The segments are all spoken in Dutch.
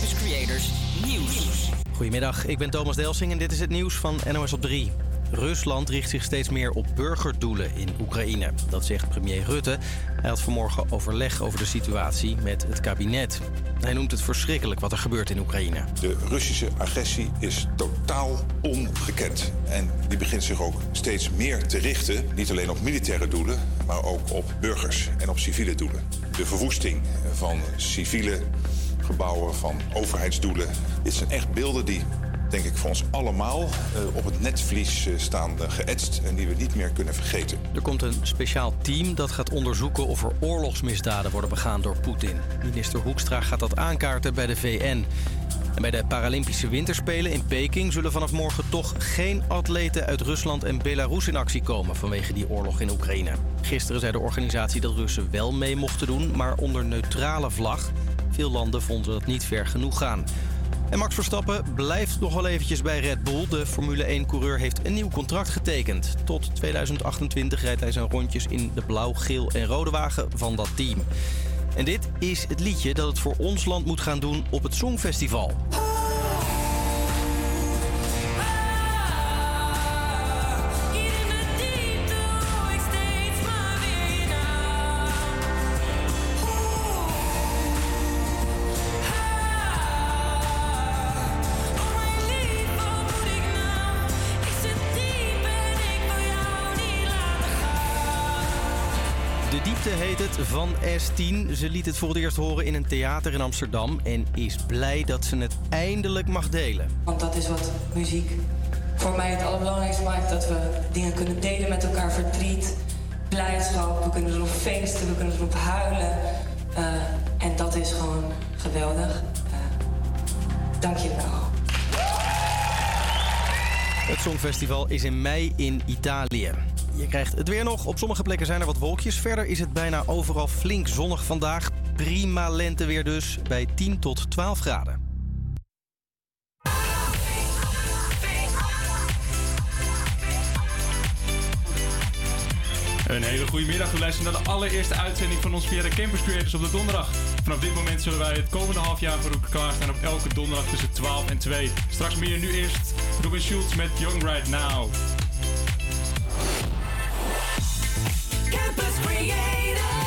Campus Creators Nieuws. Goedemiddag, ik ben Thomas Delsing en dit is het nieuws van NOS op 3. Rusland richt zich steeds meer op burgerdoelen in Oekraïne. Dat zegt premier Rutte. Hij had vanmorgen overleg over de situatie met het kabinet. Hij noemt het verschrikkelijk wat er gebeurt in Oekraïne. De Russische agressie is totaal ongekend. En die begint zich ook steeds meer te richten, niet alleen op militaire doelen, maar ook op burgers en op civiele doelen. De verwoesting van civiele van overheidsdoelen. Dit zijn echt beelden die denk ik voor ons allemaal uh, op het netvlies uh, staan uh, geëtst en die we niet meer kunnen vergeten. Er komt een speciaal team dat gaat onderzoeken of er oorlogsmisdaden worden begaan door Poetin. Minister Hoekstra gaat dat aankaarten bij de VN. En bij de Paralympische Winterspelen in Peking zullen vanaf morgen toch geen atleten uit Rusland en Belarus in actie komen vanwege die oorlog in Oekraïne. Gisteren zei de organisatie dat Russen wel mee mochten doen, maar onder neutrale vlag. Veel landen vonden dat niet ver genoeg gaan. En Max Verstappen blijft nog wel eventjes bij Red Bull. De Formule 1-coureur heeft een nieuw contract getekend. Tot 2028 rijdt hij zijn rondjes in de blauw, geel en rode wagen van dat team. En dit is het liedje dat het voor ons land moet gaan doen op het Songfestival. Van S10. Ze liet het voor het eerst horen in een theater in Amsterdam en is blij dat ze het eindelijk mag delen. Want dat is wat muziek voor mij het allerbelangrijkste maakt. Dat we dingen kunnen delen met elkaar, verdriet, blijdschap. We kunnen erop feesten, we kunnen erop huilen. Uh, en dat is gewoon geweldig. Uh, Dank je wel. Het Songfestival is in mei in Italië. Je krijgt het weer nog. Op sommige plekken zijn er wat wolkjes. Verder is het bijna overal flink zonnig vandaag. Prima lenteweer dus, bij 10 tot 12 graden. Een hele goede middag. Luisteren naar de allereerste uitzending van ons via de Campus op de donderdag. Vanaf dit moment zullen wij het komende half jaar voor u klaarstaan op elke donderdag tussen 12 en 2. Straks meer nu eerst Robin Schultz met Young Right Now. Campus Creators,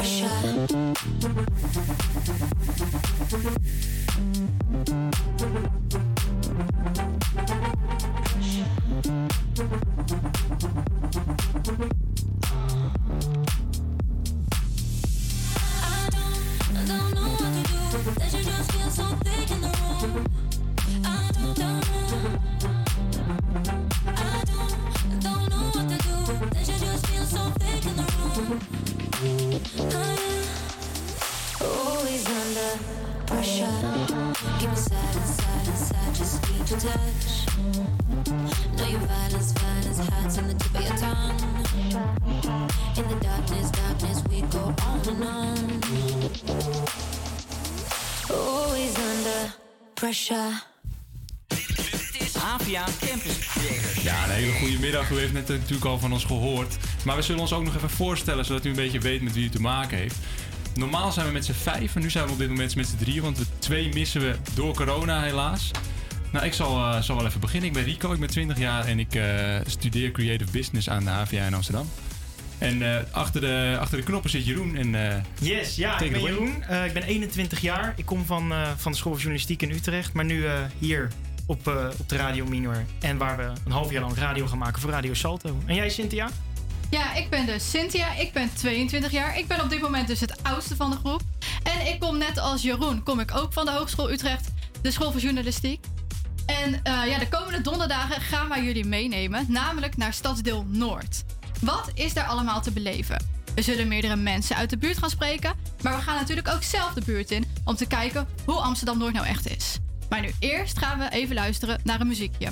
pressure. APA Campus Creators. Ja, een hele goede middag. U heeft net natuurlijk al van ons gehoord. Maar we zullen ons ook nog even voorstellen, zodat u een beetje weet met wie u te maken heeft. Normaal zijn we met z'n vijf en nu zijn we op dit moment met z'n drieën, want we twee missen we door corona helaas. Nou, ik zal, eh, zal wel even beginnen. Ik ben Rico, ik ben 20 jaar en ik eh, studeer Creative Business aan de HVA in Amsterdam. En eh, achter, de, achter de knoppen zit Jeroen. En, eh, Yes, ja, ik ben. Jeroen. Eh, ik ben 21 jaar. Ik kom van, eh, van de school van journalistiek in Utrecht. Maar nu eh, hier op, eh, op de Radio Minor. En waar we een half jaar lang radio gaan maken voor Radio Salto. En jij, Cynthia? Ja, ik ben dus Cynthia. Ik ben 22 jaar. Ik ben op dit moment dus het oudste van de groep. En ik kom net als Jeroen, kom ik ook van de Hogeschool Utrecht, de school voor journalistiek. En eh, ja, de komende donderdagen gaan wij jullie meenemen, namelijk naar Stadsdeel Noord. Wat is daar allemaal te beleven? We zullen meerdere mensen uit de buurt gaan spreken, maar we gaan natuurlijk ook zelf de buurt in om te kijken hoe Amsterdam Noord nou echt is. Maar nu eerst gaan we even luisteren naar een muziekje.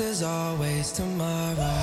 There's always tomorrow.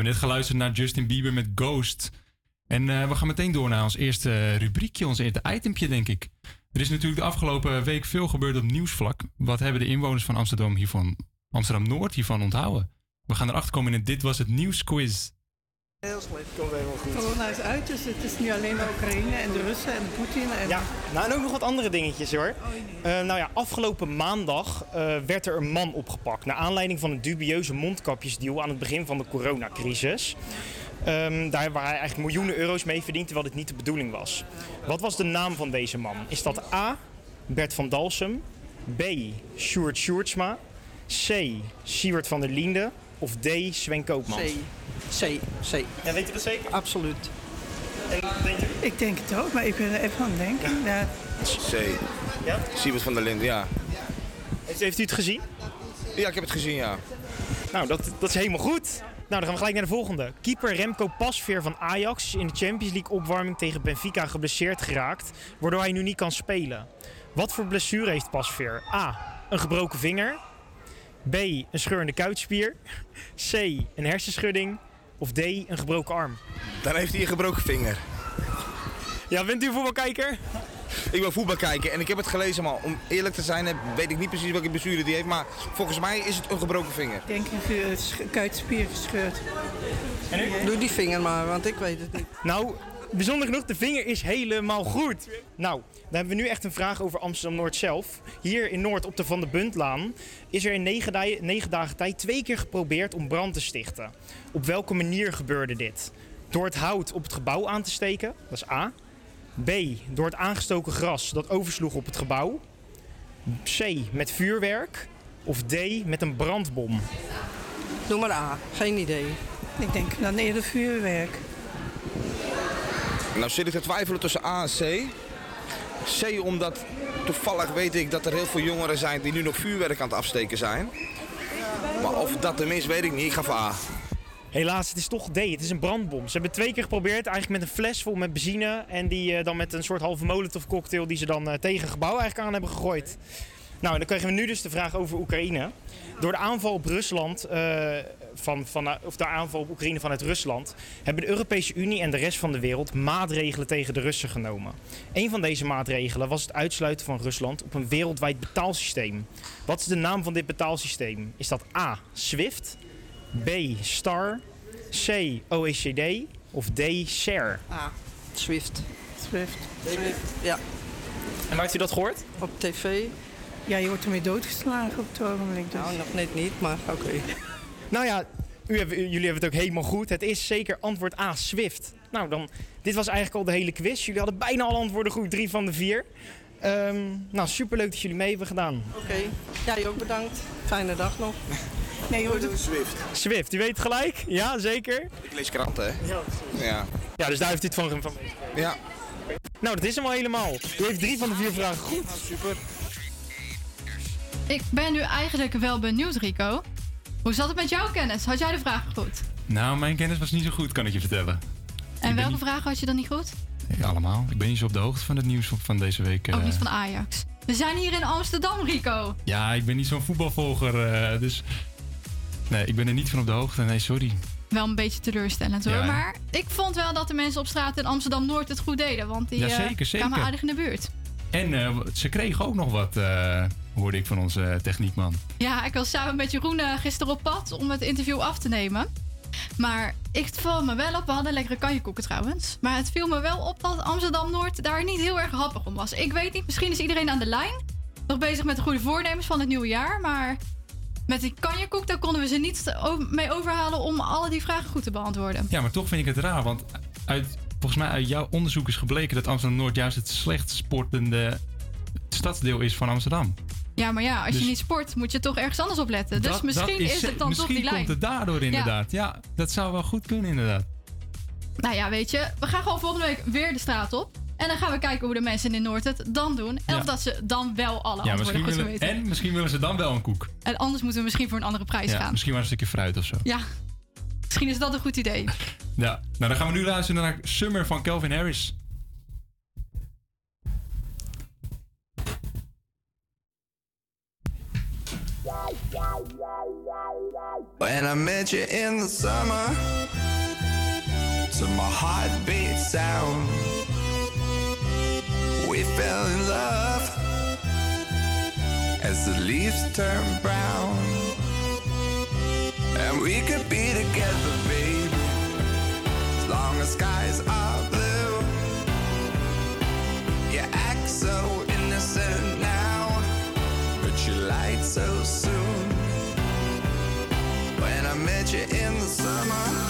Hebben net geluisterd naar Justin Bieber met Ghost. En eh, we gaan meteen door naar ons eerste rubriekje, ons eerste itempje, denk ik. Er is natuurlijk de afgelopen week veel gebeurd op nieuwsvlak. Wat hebben de inwoners van Amsterdam hiervan, Amsterdam-Noord hiervan onthouden? We gaan erachter komen in Dit Was Het Nieuwsquiz. Heel slecht, komt helemaal goed. Corona is uit, dus het is niet alleen de Oekraïne en de Russen en Poetin. En... Ja, nou en ook nog wat andere dingetjes hoor. Eh, nou ja, afgelopen maandag eh, werd er een man opgepakt. Naar aanleiding van een dubieuze mondkapjesdeal aan het begin van de coronacrisis. Ehm, daar waar hij eigenlijk miljoenen euro's mee verdient, terwijl dit niet de bedoeling was. Wat was de naam van deze man? Is dat A. Bert van Dalsem, B. Sjoerd Sjoerdsma, C. Siewert van der Liende of D. Sven Koopmans? C. C. C. Ja, weet u dat zeker? Absoluut. En denkt u? Ik denk het ook, maar ik ben er even aan het denken. Ja. C. Ja? Siebert van der Linden, ja. Heeft, heeft u het gezien? Ja, ik heb het gezien, ja. Nou, dat, dat is helemaal goed. Nou, dan gaan we gelijk naar de volgende. Keeper Remco Pasveer van Ajax is in de Champions League opwarming tegen Benfica geblesseerd geraakt, waardoor hij nu niet kan spelen. Wat voor blessure heeft Pasveer? A. Een gebroken vinger. B. Een scheurende kuitspier. C. Een hersenschudding. Of D. Een gebroken arm. Dan heeft hij een gebroken vinger. Ja, bent u een voetbalkijker? Ik ben voetbal kijken en ik heb het gelezen, maar om eerlijk te zijn weet ik niet precies welke blessure die heeft. Maar volgens mij is het een gebroken vinger. Ik denk sch- kuitspier gescheurd. En u? Doe die vinger maar, want ik weet het niet. Nou, bijzonder genoeg, de vinger is helemaal goed. Nou, dan hebben we nu echt een vraag over Amsterdam-Noord zelf. Hier in Noord op de Van de Buntlaan is er in negen, dagen tijd twee keer geprobeerd om brand te stichten. Op welke manier gebeurde dit? Door het hout op het gebouw aan te steken, dat is A. B. Door het aangestoken gras dat oversloeg op het gebouw. C. Met vuurwerk. Of D. Met een brandbom. Doe maar A. Geen idee. Ik denk dan eerder vuurwerk. Nou zit ik te twijfelen tussen A en C. C omdat toevallig weet ik dat er heel veel jongeren zijn die nu nog vuurwerk aan het afsteken zijn. Maar of dat is, weet ik niet. Ik ga voor A. Helaas, het is toch D. Het is een brandbom. Ze hebben twee keer geprobeerd, eigenlijk met een fles vol met benzine. En die eh, dan met een soort halve molotov cocktail die ze dan eh, tegen het gebouw eigenlijk aan hebben gegooid. Nou, en dan krijgen we nu dus de vraag over Oekraïne. Door de aanval op Rusland, eh, van, van, of de aanval op Oekraïne vanuit Rusland, hebben de Europese Unie en de rest van de wereld maatregelen tegen de Russen genomen. Een van deze maatregelen was het uitsluiten van Rusland op een wereldwijd betaalsysteem. Wat is de naam van dit betaalsysteem? Is dat A. SWIFT, B. STAR, C. OECD of D. SHARE? A. Swift. Swift. Swift. Ja. En waar heeft u dat gehoord? Op tv. Ja, je wordt ermee doodgeslagen op het ogenblik. Dus. Nou, nog net niet, maar oké. Nou ja, u hebben, jullie hebben het ook helemaal goed. Het is zeker antwoord A, Swift. Nou, dan, dit was eigenlijk al de hele quiz. Jullie hadden bijna alle antwoorden goed, drie van de vier. Ehm, nou, superleuk dat jullie mee hebben gedaan. Oké. Ja, je ook bedankt. Fijne dag nog. Nee, hoor. Swift. Swift, u weet het gelijk? Ja, zeker. Ik lees kranten, hè? Ja. Ja. Ja, dus daar heeft u het van, van Ja. Nou, dat is hem al helemaal. U heeft drie van de vier vragen goed. Super. Ik ben nu eigenlijk wel benieuwd, Rico. Hoe zat het met jouw kennis? Had jij de vragen goed? Nou, mijn kennis was niet zo goed, kan ik je vertellen. En welke vragen had je dan niet goed? Ja, allemaal. Ik ben niet zo op de hoogte van het nieuws van- deze week. Ook eh. niet van Ajax. We zijn hier in Amsterdam, Rico. Ja, ik ben niet zo'n voetbalvolger, eh, dus... Nee, ik ben er niet van op de hoogte. Nee, sorry. Wel een beetje teleurstellend hoor. Ja, maar ik vond wel dat de mensen op straat in Amsterdam Noord het goed deden. Want die Ja, eh, zeker, zeker. kwamen aardig in de buurt. En eh, ze kregen ook nog wat, eh, hoorde ik van onze techniekman. Ja, ik was samen met Jeroen eh, gisteren op pad om het interview af te nemen. Maar ik viel me wel op, we hadden lekkere kanjekoeken trouwens. Maar het viel me wel op dat Amsterdam Noord daar niet heel erg happig om was. Ik weet niet, misschien is iedereen aan de lijn. Nog bezig met de goede voornemens van het nieuwe jaar. Maar met die kanjekoek, daar konden we ze niet mee overhalen om alle die vragen goed te beantwoorden. Ja, maar toch vind ik het raar, want uit, volgens mij uit jouw onderzoek is gebleken dat Amsterdam-Noord juist het slecht sportende stadsdeel is van Amsterdam. Ja, maar ja, als Dus- je niet sport, moet je toch ergens anders op letten. Dus misschien is, het dan misschien toch die lijn. komt het daardoor inderdaad. Ja. dat zou wel goed kunnen inderdaad. Nou ja, weet je, we gaan gewoon volgende week weer de straat op. En dan gaan we kijken hoe de mensen in Noord het dan doen. En Ja. of dat ze dan wel alle Ja, antwoorden misschien goed willen, weten. en misschien willen ze dan wel een koek. En anders moeten we misschien voor een andere prijs Ja, gaan. misschien wel een stukje fruit of zo. Ja, misschien is dat een goed idee. Ja, nou dan gaan we nu luisteren naar Summer van Calvin Harris. When I met you in the summer, to my heartbeat sound, we fell in love as the leaves turn brown. And we could be together, baby, as long as skies are blue. You act so When I met you in the summer.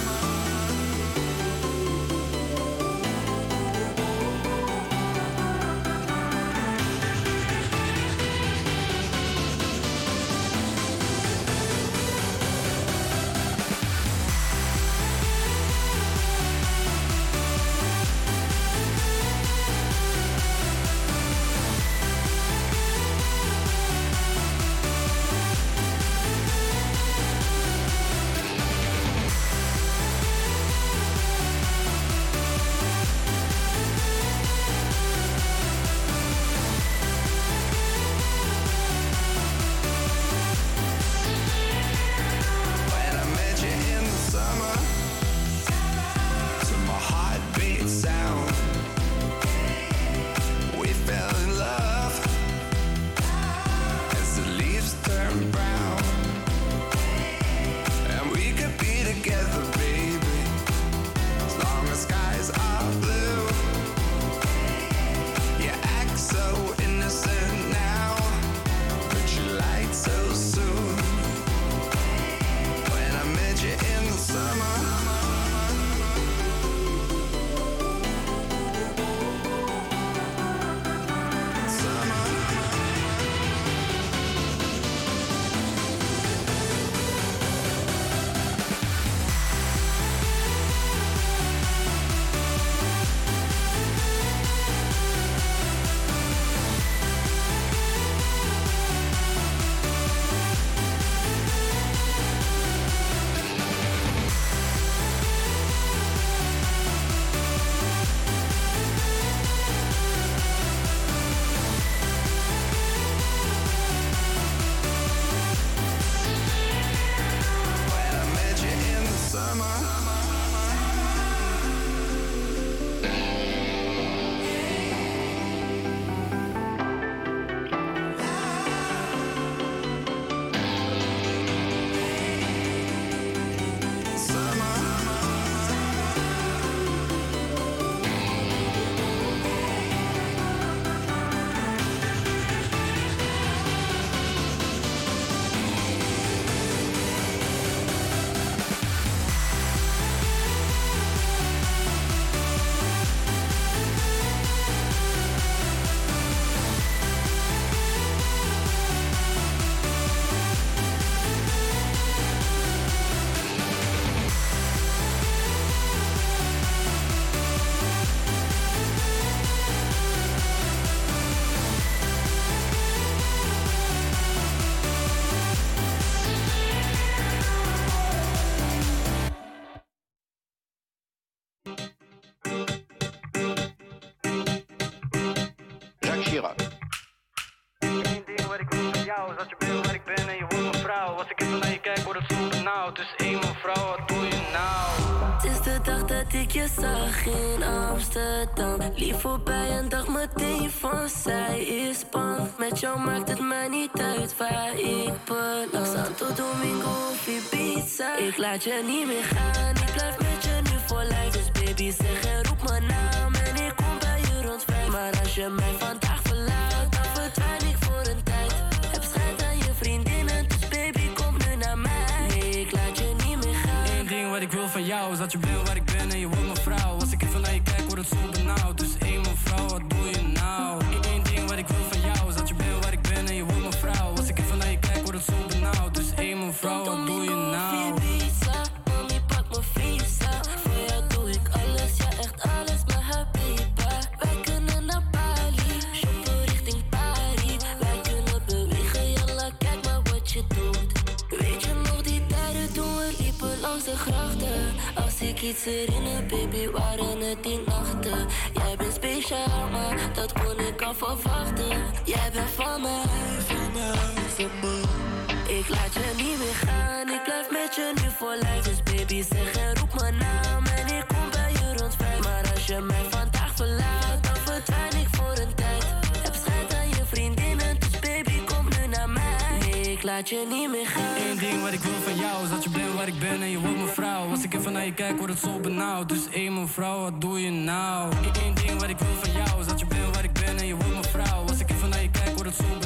Jou maakt het mij niet uit waar ik beland. Santo Domingo of Ibiza. Ik laat je niet meer gaan. Ik blijf met je nu voor lijf. Dus baby zeg en roep mijn naam. En ik kom bij je rond vijf. Maar als je mij vandaag verlaat, dan verdwijn ik voor een tijd. Heb schijt aan je vriendinnen. Dus baby kom nu naar mij. Nee, ik laat je niet meer gaan. Eén ding wat ik wil van jou is dat je iets baby, waren het die nachten. Jij bent speciaal, maar dat kon ik al verwachten. Jij bent van mij, van mij, van. Ik laat je niet meer gaan, ik blijf met je nu voor lijf. Dus baby zeg en roep mijn naam en ik kom bij je rond. Maar als je mij vandaag verlaat, dan verdwijn ik Eén ding wat ik wil van jou is dat je bent waar ik ben en je wordt mijn vrouw. Als ik even naar je kijk, wordt het zo benauwd. Dus één mevrouw, wat doe je nou? Eén ding wat ik wil van jou is dat je bent waar ik ben en je wordt mijn vrouw. Als ik even naar je kijk, wordt het zo benauwd.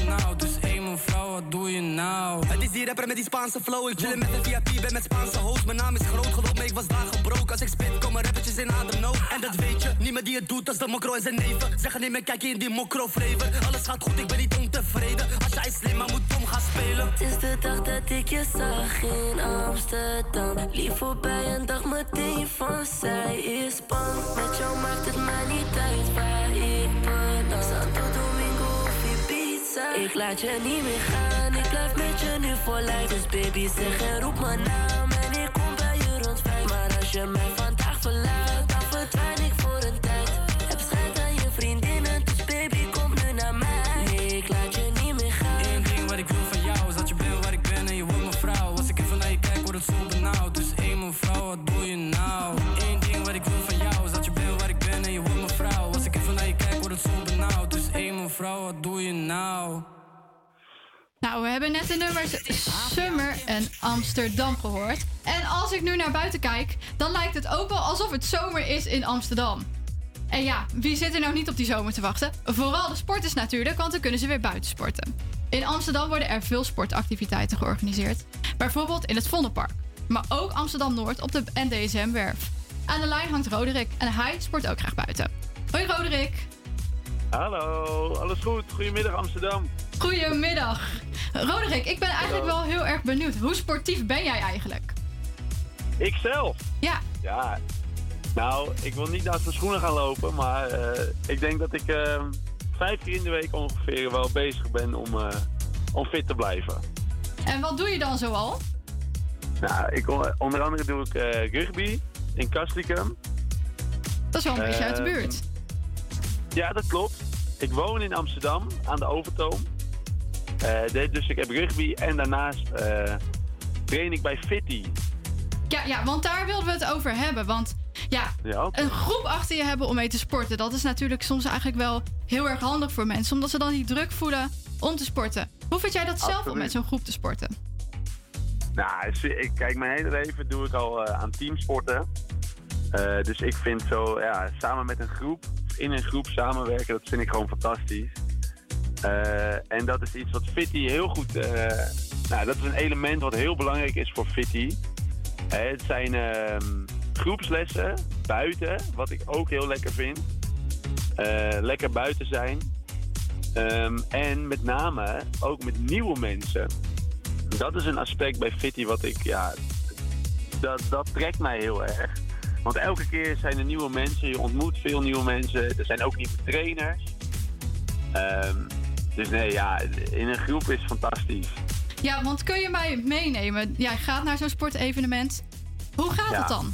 Wat doe je nou? Het is die rapper met die Spaanse flow. Ik chillen met een VIP, ben met Spaanse host. Mijn naam is groot geloof me, ik was daar gebroken. Als ik spit, komen rappertjes in ademnood. En dat weet je, niemand die het doet als de mokro en zijn neven. Zeggen neem een kijkje in die mokro flavor. Alles gaat goed, ik ben niet ontevreden. Als jij slim, maar moet dom gaan spelen. Het is de dag dat ik je zag in Amsterdam. Lief voorbij en dacht meteen van zij is bang. Met jou maakt het mij niet uit waar ik Domingo of Ik laat je niet meer gaan, ik blijf met je nu voor lijf. Dus baby zeg en roep mijn naam en ik kom bij je rond vijf. Maar als je mij vandaag verlaat, dan verdwijn ik voor een tijd. Mevrouw, wat doe je nou? Nou, we hebben net de nummers Summer en Amsterdam gehoord. En als ik nu naar buiten kijk, dan lijkt het ook wel alsof het zomer is in Amsterdam. En ja, wie zit er nou niet op die zomer te wachten? Vooral de sporters natuurlijk, want dan kunnen ze weer buiten sporten. In Amsterdam worden er veel sportactiviteiten georganiseerd. Bijvoorbeeld in het Vondelpark. Maar ook Amsterdam-Noord op de NDSM-werf. Aan de lijn hangt Roderick en hij sport ook graag buiten. Hoi Roderick. Hallo, alles goed? Goedemiddag Amsterdam. Goedemiddag. Roderick, ik ben eigenlijk wel heel erg benieuwd. Hoe sportief ben jij eigenlijk? Ikzelf? Ja. Ja, nou, ik wil niet naast mijn schoenen gaan lopen, maar eh, ik denk dat ik eh, vijf keer in de week ongeveer wel bezig ben om, eh, om fit te blijven. En wat doe je dan zoal? Nou, ik, onder andere doe ik rugby in Castricum. Dat is wel een beetje uit de buurt. Ja, dat klopt. Ik woon in Amsterdam aan de Overtoom. Eh, dus ik heb rugby en daarnaast eh, train ik bij Fitty. Ja, ja, want daar wilden we het over hebben. Want ja, Ja, een groep achter je hebben om mee te sporten... dat is natuurlijk soms eigenlijk wel heel erg handig voor mensen... omdat ze dan die druk voelen om te sporten. Hoe vind jij dat zelf om met zo'n groep te sporten? Nou, ik, kijk, mijn hele leven doe ik al eh, aan teamsporten. Eh, dus ik vind zo, ja, samen met een groep, in een groep samenwerken, dat vind ik gewoon fantastisch. Eh, en dat is iets wat Fitty heel goed, eh, nou, dat is een element wat heel belangrijk is voor Fitty. Het zijn ehm, groepslessen buiten, wat ik ook heel lekker vind. Lekker buiten zijn. Ehm, en met name ook met nieuwe mensen. Dat is een aspect bij Fitty wat ik, ja, dat, dat trekt mij heel erg. Want elke keer zijn er nieuwe mensen, je ontmoet veel nieuwe mensen. Er zijn ook nieuwe trainers. Ehm, dus nee, ja, in een groep is fantastisch. Ja, want kun je mij meenemen? Jij gaat naar zo'n sportevenement. Hoe gaat Ja. het dan?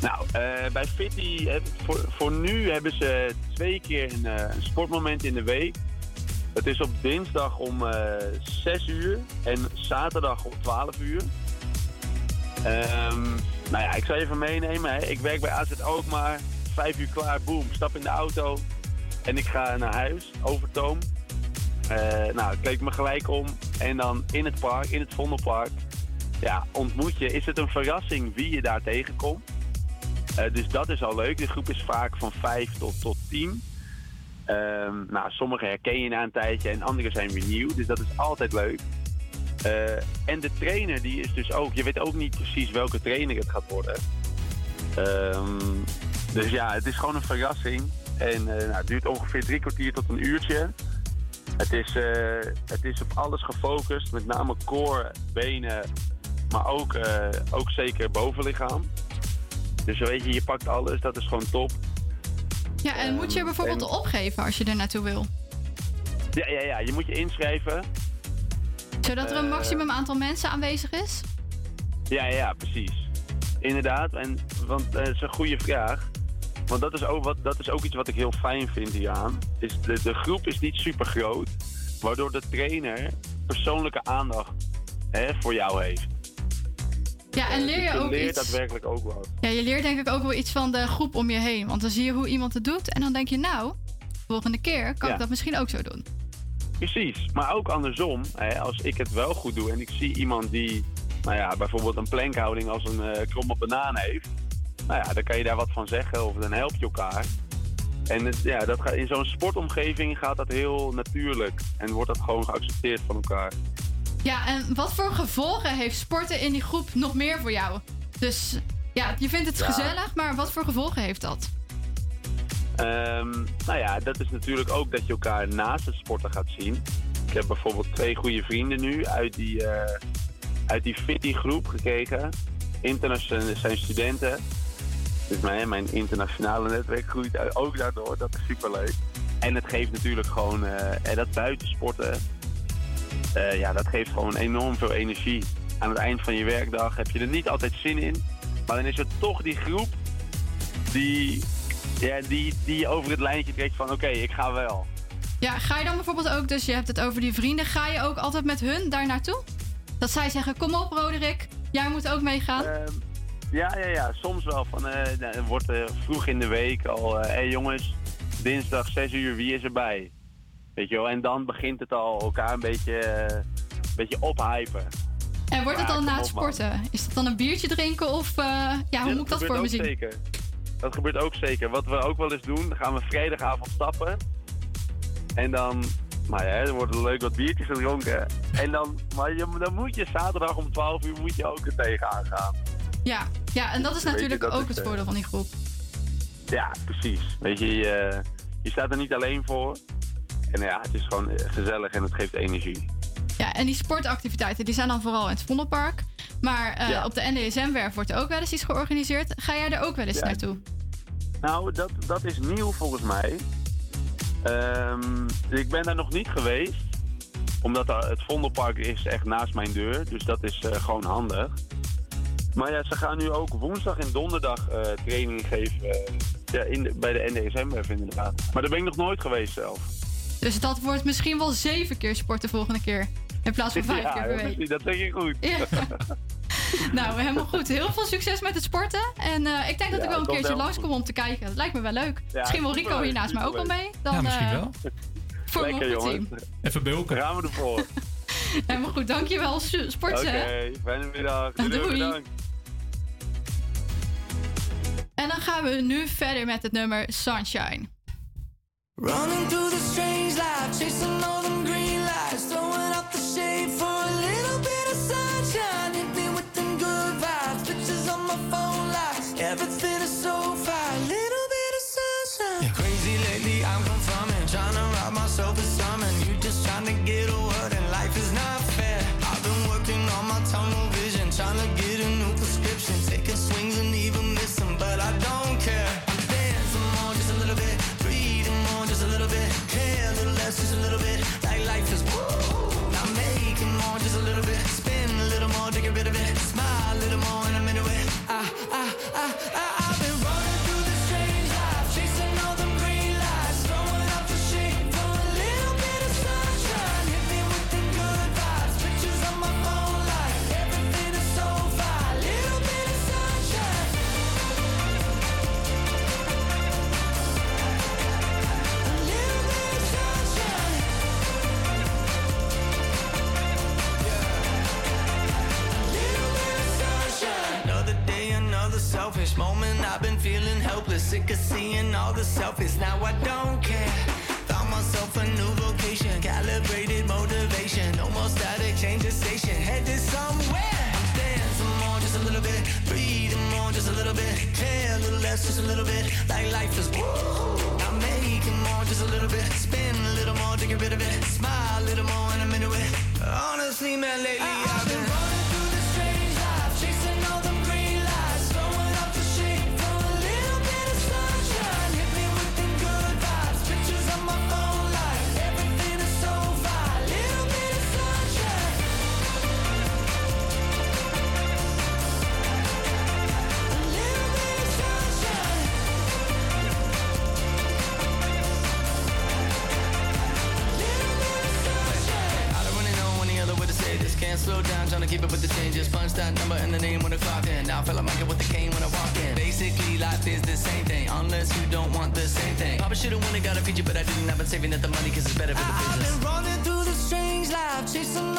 Nou, eh, bij Fitty, heb- voor, voor nu hebben ze twee keer een, eh, een sportmoment in de week. Het is op dinsdag om eh 6 uur en zaterdag om 12 uur. Ehm, nou ja, ik zal je even meenemen. Hè. Ik werk bij AZ maar. Vijf uur klaar, boom, stap in de auto. En ik ga naar huis, Overtoom. Eh, nou, ik kleed me gelijk om. En dan in het park, in het Vondelpark. Ja, ontmoet je. Is het een verrassing wie je daar tegenkomt? Eh, dus dat is al leuk. De groep is vaak van 5 tot, tot 10. Ehm, nou, sommige herken je na een tijdje en andere zijn weer nieuw. Dus dat is altijd leuk. Eh, en de trainer die is dus ook... Je weet ook niet precies welke trainer het gaat worden. Ehm, dus ja, het is gewoon een verrassing. En eh, nou, het duurt ongeveer drie kwartier tot een uurtje. Het is, eh, het is op alles gefocust. Met name core, benen, maar ook, ook zeker bovenlichaam. Dus weet je, je pakt alles. Dat is gewoon top. Ja, en moet je er bijvoorbeeld en- opgeven als je er naartoe wil? Ja, ja, ja. Je moet je inschrijven. Zodat er een Eh, maximum aantal mensen aanwezig is? Ja, ja, precies. Inderdaad. En, want eh, dat is een goede vraag. Want dat is, ook wat, dat is ook iets wat ik heel fijn vind hieraan. Is de, de groep is niet super groot. Waardoor de trainer persoonlijke aandacht hè, voor jou heeft. Ja, en leer Dus je je ook leert iets... daadwerkelijk ook wat. Ja, je leert denk ik ook wel iets van de groep om je heen. Want dan zie je hoe iemand het doet en dan denk je, nou, volgende keer kan Ja. ik dat misschien ook zo doen. Precies, maar ook andersom. Hè, als ik het wel goed doe en ik zie iemand die nou ja, bijvoorbeeld een plankhouding als een eh, kromme banaan heeft. Nou ja, dan kan je daar wat van zeggen of dan help je elkaar. En het, ja, dat gaat, in zo'n sportomgeving gaat dat heel natuurlijk. En wordt dat gewoon geaccepteerd van elkaar. Ja, en wat voor gevolgen heeft sporten in die groep nog meer voor jou? Dus ja, je vindt het Ja. gezellig, maar wat voor gevolgen heeft dat? Ehm, nou ja, dat is natuurlijk ook dat je elkaar naast het sporten gaat zien. Ik heb bijvoorbeeld twee goede vrienden nu uit die, eh uit die Fitty groep gekregen. Internationale zijn studenten. Dus mijn, mijn internationale netwerk groeit ook daardoor. Dat is superleuk. En het geeft natuurlijk gewoon, eh, dat buitensporten, eh, ja, dat geeft gewoon enorm veel energie. Aan het eind van je werkdag heb je er niet altijd zin in. Maar dan is er toch die groep die, ja, die, die over het lijntje trekt van oké, ik ga wel. Ja, ga je dan bijvoorbeeld ook, dus je hebt het over die vrienden, ga je ook altijd met hun daar naartoe? Dat zij zeggen, kom op Roderick, jij moet ook meegaan. Ehm, ja, ja, ja, soms wel. Van, eh, nou, er wordt eh, vroeg in de week al, hé hey jongens, dinsdag 6 uur, wie is erbij? Weet je wel, en dan begint het al elkaar een beetje, eh, een beetje ophypen. en wordt het ja, dan na het sporten? Is dat dan een biertje drinken of eh, ja, hoe Ja, moet ik dat voor me zien? Zeker. Dat gebeurt ook zeker. Wat we ook wel eens doen, dan gaan we vrijdagavond stappen. En dan, nou ja, er worden leuk wat biertjes gedronken. En dan, maar je, dan moet je zaterdag om 12 uur moet je ook er tegenaan gaan. Ja, ja, en dat is je, natuurlijk dat ook is, het eh, voordeel van die groep. Ja, precies. Weet je, je, je staat er niet alleen voor. En ja, het is gewoon eh, gezellig en het geeft energie. Ja, en die sportactiviteiten die zijn dan vooral in het Vondelpark. Maar eh, Ja. op de NDSM-werf wordt ook wel eens iets georganiseerd. Ga jij er ook wel eens Ja. naartoe? Nou, dat, dat is nieuw volgens mij. Ehm, ik ben daar nog niet geweest. Omdat het Vondelpark is echt naast mijn deur. Dus dat is eh, gewoon handig. Maar ja, ze gaan nu ook woensdag en donderdag eh, training geven. ja, in de- bij de NDSM-werf inderdaad. Maar daar ben ik nog nooit geweest zelf. Dus dat wordt misschien wel zeven keer sporten volgende keer. In plaats van vijf ja, keer per week. dat, dat denk ik goed. Ja. Nou, helemaal goed. Heel veel succes met het sporten. En eh, ik denk dat Ja, ik wel een keertje langskom om te kijken. Dat lijkt me wel leuk. Ja, misschien wil Rico hier naast mij ook wel mee. Dan, ja, misschien eh, wel. Voor Lekker goed jongens. team. Even bulken. Gaan we ervoor. Helemaal goed. Dankjewel, su- Oké, fijne middag. Doei, doei, Doei. bedankt. En dan gaan we nu verder met het nummer Sunshine. Running through the strange life, chasing all them over, sick of seeing all the selfies. Now I don't care. Found myself a new vocation, calibrated motivation. No more static, change the station, headed somewhere. Dance some more, just a little bit. Breathe more, just a little bit. Care a little less, just a little bit. Like life is woo. I'm making more, just a little bit. Spin a little more to get rid of it. Smile a little more, and I'm into it. Honestly, man, lately I've been running. can't slow down, trying to keep up with the changes. Punch that number and the name when the clock in. Now I feel like Michael with the cane when I walk in. Basically, life is the same thing, unless you don't want the same thing. Probably should've won and got a feature, but I didn't. I've been saving up the money, cause it's better for the business. I've been running through the strange life, chasing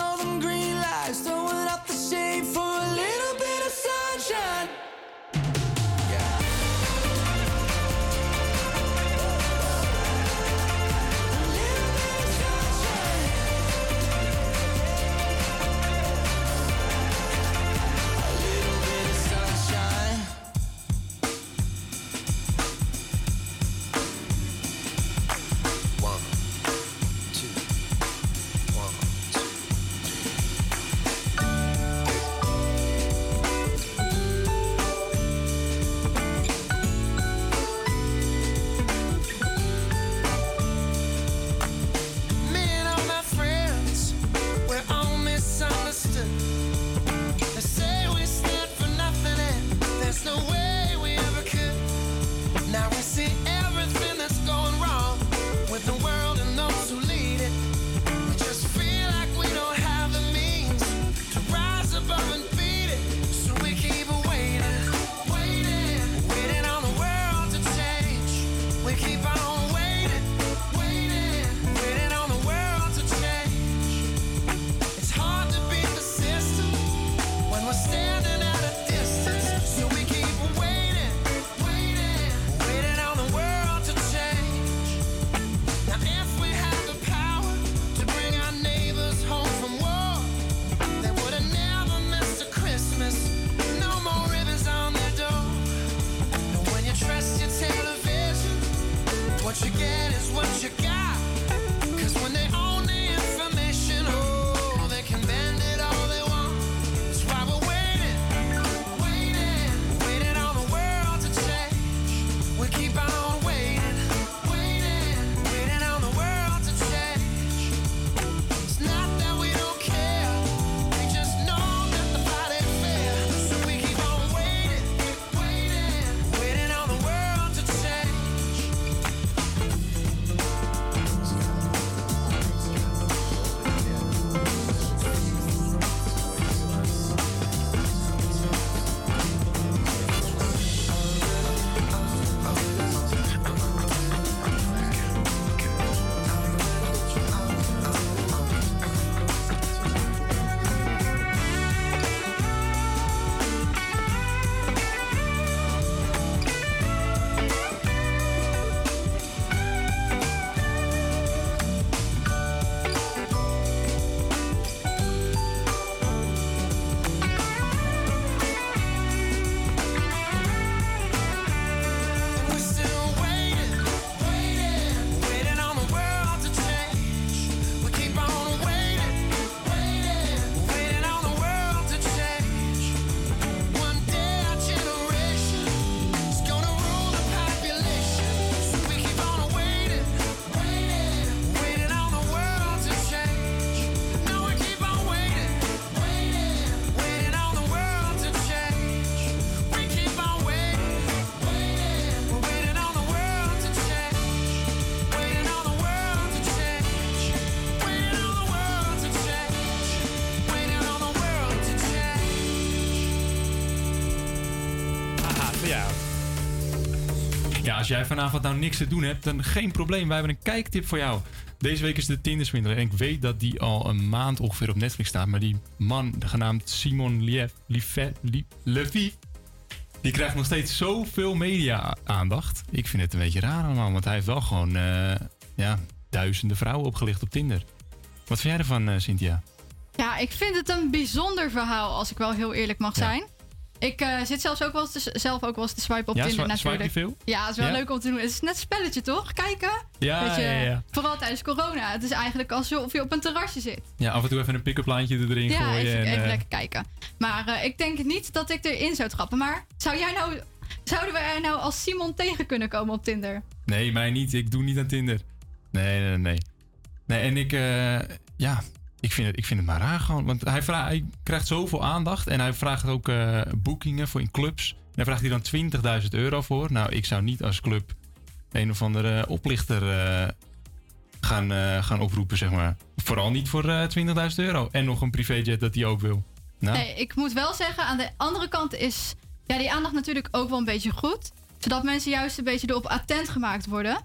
als jij vanavond nou niks te doen hebt, dan geen probleem. Wij hebben een kijktip voor jou. Deze week is de Tinderswindler. En ik weet dat die al een maand ongeveer op Netflix staat. Maar die man, genaamd Simon Lief, Liefet, die krijgt nog steeds zoveel media-aandacht. Ik vind het een beetje raar allemaal, want hij heeft wel gewoon uh, ja, duizenden vrouwen opgelicht op Tinder. Wat vind jij ervan, uh, Cynthia? Ja, ik vind het een bijzonder verhaal, als ik wel heel eerlijk mag zijn. Ik eh, zit zelfs ook wel eens te, zelf ook wel eens te swipen op Ja, Tinder natuurlijk. veel? Ja, het is wel Ja? leuk om te doen. Het is net een spelletje, toch? Kijken. Ja, je, ja, ja. Vooral tijdens corona. Het is eigenlijk alsof je op een terrasje zit. Ja, af en toe even een pick-up lijntje erin ja, gooien. even, en, even eh, lekker kijken. Maar eh, ik denk niet dat ik erin zou trappen. Maar zou jij nou, zouden we er nou als Simon tegen kunnen komen op Tinder? Nee, mij niet. Ik doe niet aan Tinder. Nee, nee, nee. Nee, en ik, ja, ik vind, het, ik vind het maar raar gewoon. Want hij, krijgt zoveel aandacht en hij vraagt ook eh, boekingen voor in clubs. En daar vraagt hij dan 20.000 euro voor. Nou, ik zou niet als club een of andere oplichter eh, gaan, eh, gaan oproepen, zeg maar. Vooral niet voor eh 20.000 euro. En nog een privéjet dat hij ook wil. Nou, Nee, ik moet wel zeggen, aan de andere kant is ja, die aandacht natuurlijk ook wel een beetje goed. Zodat mensen juist een beetje erop attent gemaakt worden.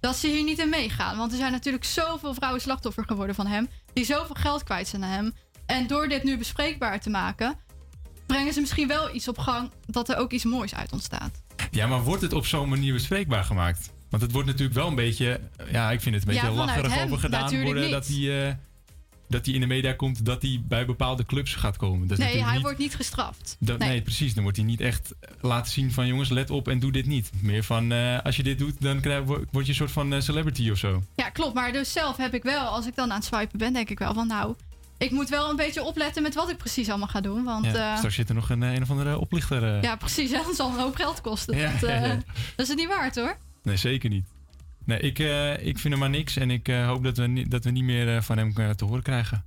Dat ze hier niet in meegaan. Want er zijn natuurlijk zoveel vrouwen slachtoffer geworden van hem. Die zoveel geld kwijt zijn aan hem. En door dit nu bespreekbaar te maken. brengen ze misschien wel iets op gang. dat er ook iets moois uit ontstaat. Ja, maar wordt het op zo'n manier bespreekbaar gemaakt? Want het wordt natuurlijk wel een beetje... Ja, ik vind het een Ja, beetje vanuit lacherig over gedaan worden... niet. dat hij, eh, dat hij in de media komt... dat hij bij bepaalde clubs gaat komen. Dat nee, hij niet- wordt niet gestraft. dat- nee. precies. Dan wordt hij niet echt laten zien van... jongens, let op en doe dit niet. Meer van, eh, als je dit doet, dan krijg, word je een soort van eh, celebrity of zo. Ja, klopt. Maar dus zelf heb ik wel, als ik dan aan het swipen ben, denk ik wel van nou. Ik moet wel een beetje opletten met wat ik precies allemaal ga doen. Want Ja, straks zit er nog een, eh, een of andere oplichter... eh. ja precies. Hè? Dat zal een hoop geld kosten. Ja, dat, eh, ja. dat is het niet waard hoor. Nee, zeker niet. Nee, ik, eh, ik vind hem maar niks. En ik eh, hoop dat we, ni- dat we niet meer eh, van hem te horen krijgen.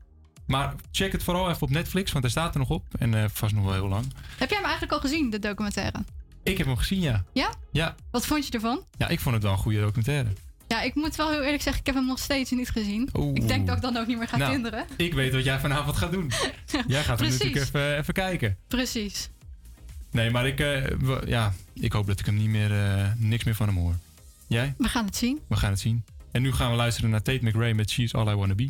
Maar check het vooral even op Netflix, want hij staat er nog op. En vast nog wel heel lang. Heb jij hem eigenlijk al gezien, de documentaire? Ik heb hem gezien, ja. Ja? Ja, Wat vond je ervan? ja ik vond het wel een goede documentaire. Ja, ik moet wel heel eerlijk zeggen, ik heb hem nog steeds niet gezien. Oeh. Ik denk dat ik dan ook niet meer ga Nou, tinderen. Ik weet wat jij vanavond gaat doen. jij gaat hem natuurlijk even, even kijken. Precies. Nee, maar ik, w- ja, ik hoop dat ik hem niet meer, niks meer van hem hoor. Jij? We gaan het zien. We gaan het zien. En nu gaan we luisteren naar Tate McRae met She's All I Wanna Be.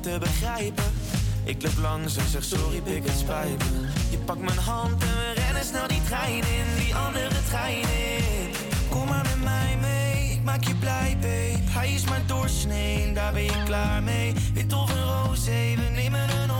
te begrijpen. Ik loop langs en zeg sorry, pik het spijt. Je pakt mijn hand en we rennen snel die trein in, die andere trein in. Kom maar met mij mee, ik maak je blij, babe. Hij is maar doorsnee, daar ben je klaar mee. Wit of een roze, we nemen een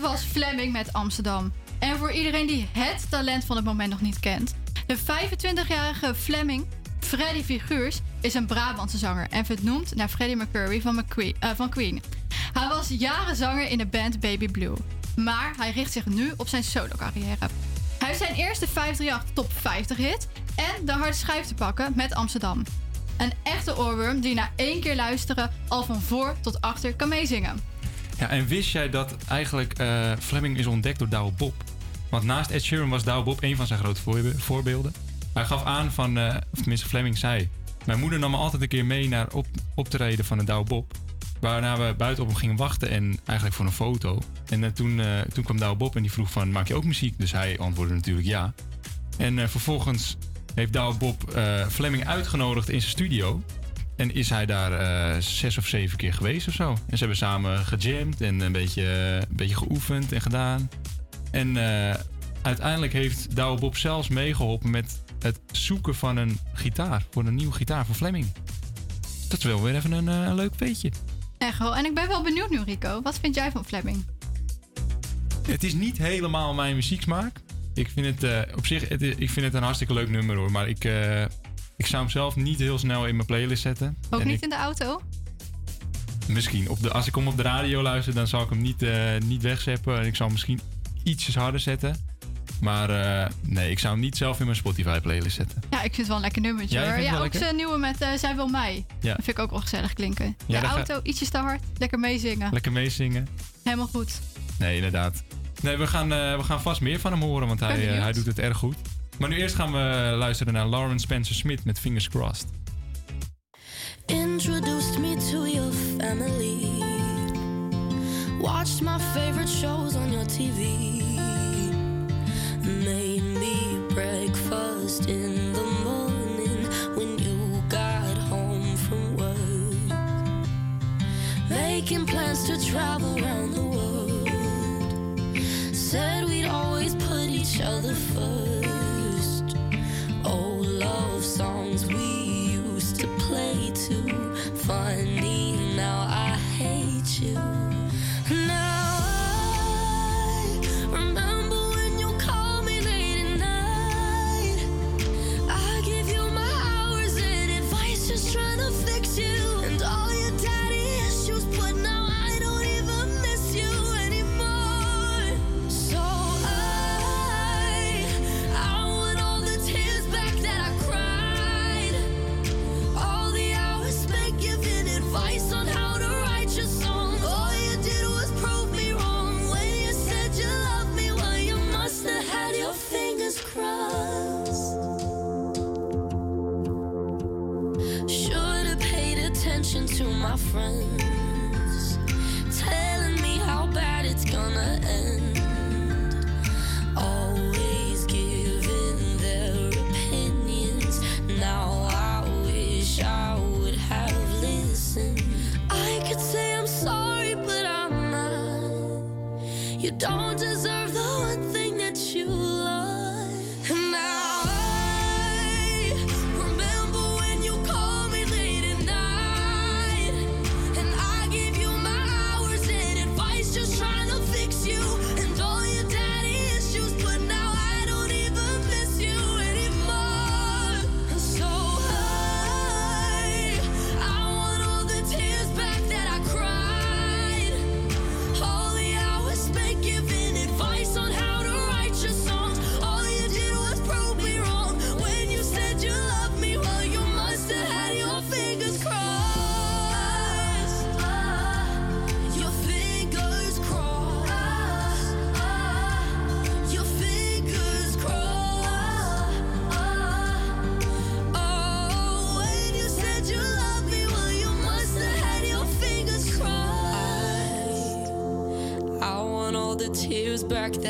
Was Fleming met Amsterdam. En voor iedereen die het talent van het moment nog niet kent. De 25-jarige Fleming, Freddie Figuurs, is een Brabantse zanger en vernoemd naar Freddie Mercury eh, van Queen. Hij was jaren zanger in de band Baby Blue. Maar hij richt zich nu op zijn solo-carrière. Hij heeft zijn eerste 538 top 50 hit en de harde schijf te pakken met Amsterdam. Een echte oorworm die na één keer luisteren al van voor tot achter kan meezingen. Ja, en wist jij dat eigenlijk eh, Fleming is ontdekt door Douwe Bob? Want naast Ed Sheeran was Douwe Bob een van zijn grote voorbe- voorbeelden. Hij gaf aan van, eh, of tenminste Fleming zei... Mijn moeder nam me altijd een keer mee naar op, optreden van de Douwe Bob. Waarna we buiten op hem gingen wachten en eigenlijk voor een foto. En eh, toen, toen kwam Douwe Bob en die vroeg van, maak je ook muziek? Dus hij antwoordde natuurlijk ja. En vervolgens heeft Douwe Bob Fleming uitgenodigd in zijn studio. En is hij daar eh, zes of zeven keer geweest of zo. En ze hebben samen gejamd en een beetje, een beetje geoefend en gedaan. En eh, uiteindelijk heeft Douwe Bob zelfs meegeholpen met het zoeken van een gitaar. Voor een nieuwe gitaar voor Fleming. Dat is wel weer even een, eh, een leuk weetje. Echt wel. En ik ben wel benieuwd nu, Rico. Wat vind jij van Fleming? Het is niet helemaal mijn muzieksmaak. Ik vind het op zich het, ik vind het een hartstikke leuk nummer hoor. Maar ik, ik zou hem zelf niet heel snel in mijn playlist zetten. Ook En niet ik- in de auto? Misschien. Op de, als ik hem op de radio luister, dan zal ik hem niet, eh niet wegzeppen. En ik zal hem misschien ietsjes harder zetten. Maar eh, nee, ik zou hem niet zelf in mijn Spotify playlist zetten. Ja, ik vind het wel een lekker nummertje hoor. Ja, ook lekker? zijn nieuwe met eh, Zij wil mij. Ja. Dat vind ik ook wel gezellig klinken. Ja, de ga- auto ietsjes te hard. Lekker meezingen. Lekker meezingen. Helemaal goed. Nee, inderdaad. Nee, we gaan, we gaan vast meer van hem horen, want hij, hij doet het erg goed. Maar nu eerst gaan we luisteren naar Lauren Spencer Smith met Fingers Crossed. Introduced me to your family. Watched my favorite shows on your TV. Made me breakfast in the morning when you got home from work. Making plans to travel around the world. Said we'd always put each other first.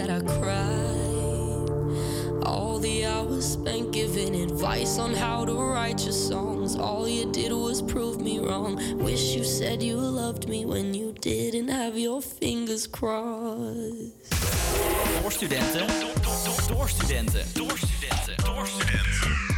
that I. All the hours spent giving advice on how to write your songs. All you did was prove me wrong. Wish you said you loved me when you didn't have your fingers crossed. Door studenten. Door studenten. Door studenten. Door studenten.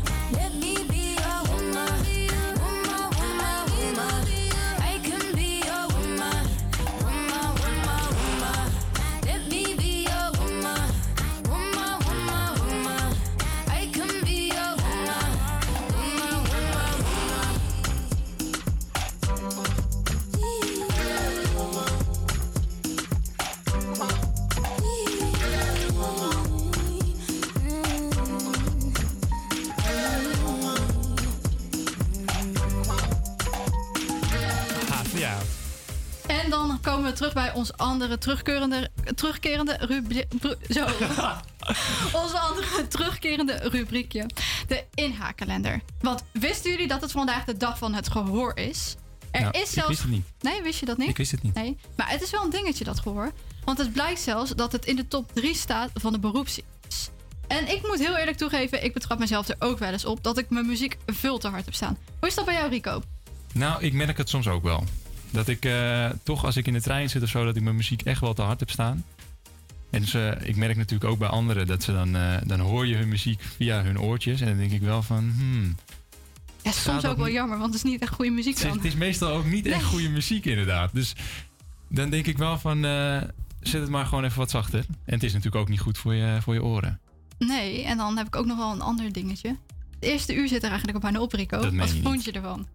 Terugkerende, terugkerende rubri- bru- Zo. Onze andere terugkerende rubriekje. De inhaakkalender. Want wisten jullie dat het vandaag de dag van het gehoor is? Er Nou, is ik zelfs. wist het niet. Nee, wist je dat niet? Ik wist het niet. Nee. Maar het is wel een dingetje, dat gehoor. Want het blijkt zelfs dat het in de top 3 staat van de beroepsziektes. En ik moet heel eerlijk toegeven, ik betrap mezelf er ook wel eens op dat ik mijn muziek veel te hard heb staan. Hoe is dat bij jou, Rico? Nou, ik merk het soms ook wel. Dat ik eh, toch als ik in de trein zit of zo, dat ik mijn muziek echt wel te hard heb staan. En ze, ik merk natuurlijk ook bij anderen dat ze dan, eh, dan hoor je hun muziek via hun oortjes. En dan denk ik wel van, hmm. Ja, soms ook wel jammer, want het is niet echt goede muziek Het is, dan. het is meestal ook niet echt goede muziek inderdaad. Dus dan denk ik wel van, eh, zet het maar gewoon even wat zachter. En het is natuurlijk ook niet goed voor je, voor je oren. Nee, en dan heb ik ook nog wel een ander dingetje. Het eerste uur zit er eigenlijk op bijna op, Rico. Dat meen Wat vond je ervan?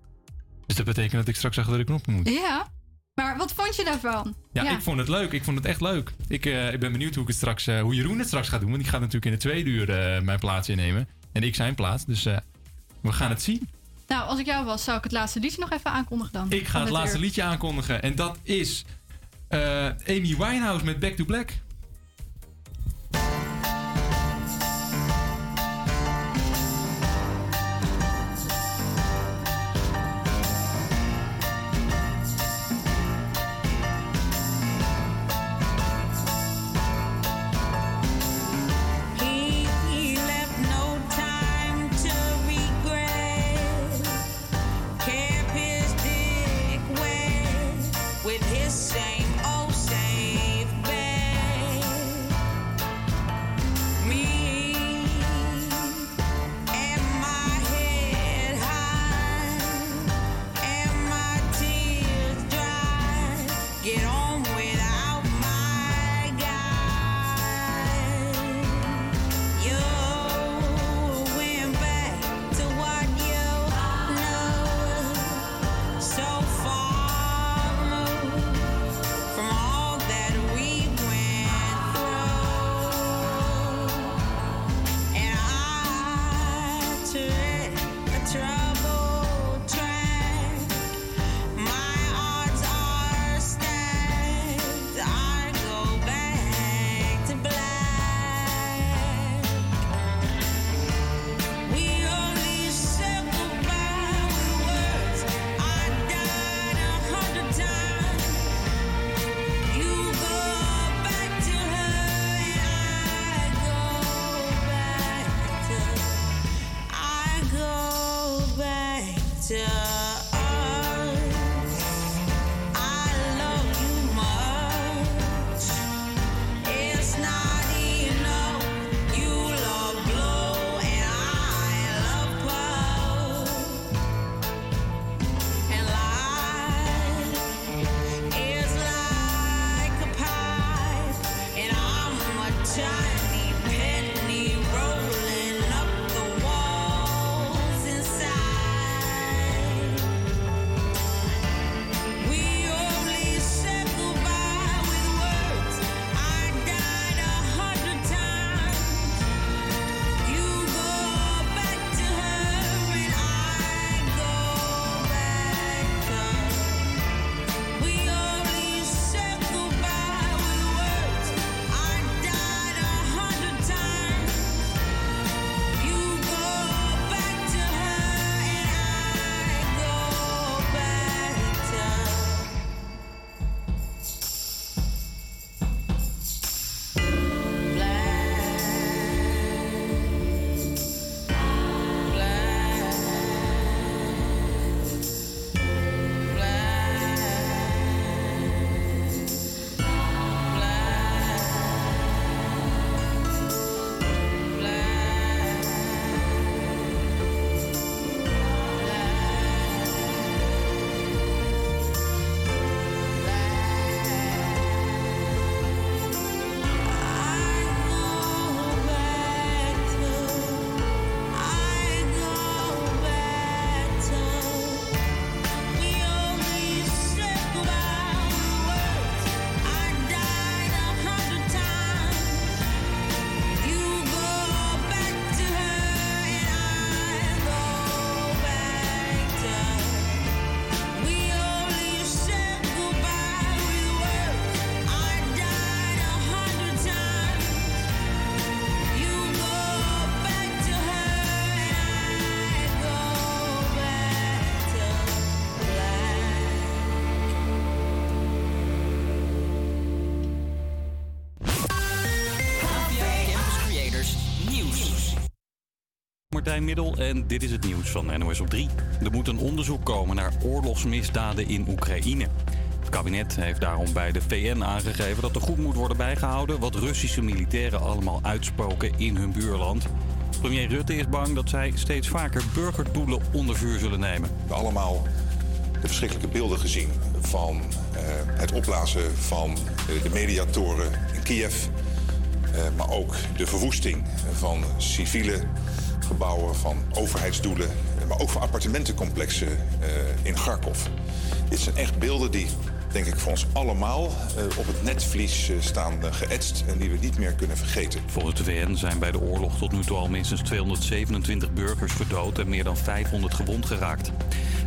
Dus dat betekent dat ik straks achter de knop moet. Ja, maar wat vond je daarvan? Ja, ik vond het leuk. Ik vond het echt leuk. Ik, eh, ik ben benieuwd hoe, ik het straks, eh, hoe Jeroen het straks gaat doen. Want die gaat natuurlijk in de tweede uur eh, mijn plaats innemen. En ik zijn plaats. Dus we gaan het zien. Nou, als ik jou was, zou ik het laatste liedje nog even aankondigen dan. Ik ga het laatste uur. liedje aankondigen. En dat is Amy Winehouse met Back to Black. Martijn Middel en dit is het nieuws van NOS op 3. Er moet een onderzoek komen naar oorlogsmisdaden in Oekraïne. Het kabinet heeft daarom bij de VN aangegeven dat er goed moet worden bijgehouden wat Russische militairen allemaal uitspoken in hun buurland. Premier Rutte is bang dat zij steeds vaker burgerdoelen onder vuur zullen nemen. We hebben allemaal de verschrikkelijke beelden gezien van eh, het opblazen van eh, de mediatoren in Kiev. eh, maar ook de verwoesting van civiele gebouwen, van overheidsdoelen. maar ook van appartementencomplexen eh, in Kharkov. Dit zijn echt beelden die, denk ik, voor ons allemaal eh, op het netvlies eh, staan eh, geëtst en die we niet meer kunnen vergeten. Volgens de VN zijn bij de oorlog tot nu toe al minstens 227 burgers gedood en meer dan 500 gewond geraakt.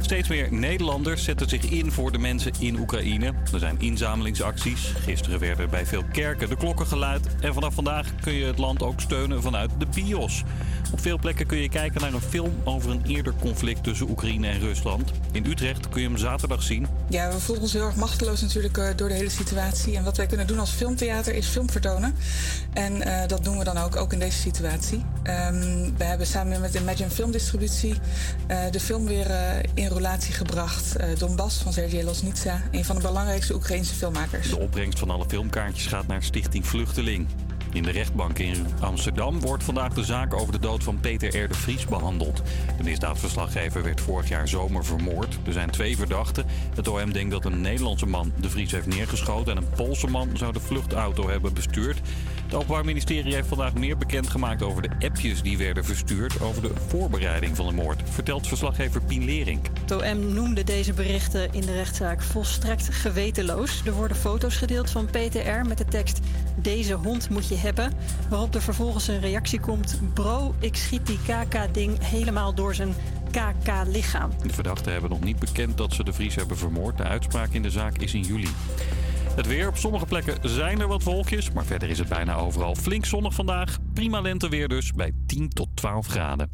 Steeds meer Nederlanders zetten zich in voor de mensen in Oekraïne. Er zijn inzamelingsacties. Gisteren werden bij veel kerken de klokken geluid. En vanaf vandaag kun je het land ook steunen vanuit de bios. Op veel plekken kun je kijken naar een film over een eerder conflict tussen Oekraïne en Rusland. In Utrecht kun je hem zaterdag zien. Ja, we voelen ons heel erg machteloos natuurlijk eh, door de hele situatie. En wat wij kunnen doen als filmtheater is film vertonen. En eh, dat doen we dan ook, ook in deze situatie. Ehm, we hebben samen met Imagine Filmdistributie eh, de film weer in relatie gebracht. Donbass van Sergej Losnitsa, een van de belangrijkste Oekraïnse filmmakers. De opbrengst van alle filmkaartjes gaat naar Stichting Vluchteling. In de rechtbank in Amsterdam wordt vandaag de zaak over de dood van Peter R. de Vries behandeld. De misdaadverslaggever werd vorig jaar zomer vermoord. Er zijn twee verdachten. Het OM denkt dat een Nederlandse man de Vries heeft neergeschoten... en een Poolse man zou de vluchtauto hebben bestuurd. Het Openbaar Ministerie heeft vandaag meer bekendgemaakt over de appjes die werden verstuurd... over de voorbereiding van de moord, vertelt verslaggever Pien Lering. Het OM noemde deze berichten in de rechtszaak volstrekt gewetenloos. Er worden foto's gedeeld van PTR met de tekst... Deze hond moet je hebben. Waarop er vervolgens een reactie komt... Bro, ik schiet die KK-ding helemaal door zijn KK-lichaam. De verdachten hebben nog niet bekend dat ze de Vries hebben vermoord. De uitspraak in de zaak is in juli. Het weer. Op sommige plekken zijn er wat wolkjes, maar verder is het bijna overal flink zonnig vandaag. Prima lenteweer dus bij 10 tot 12 graden.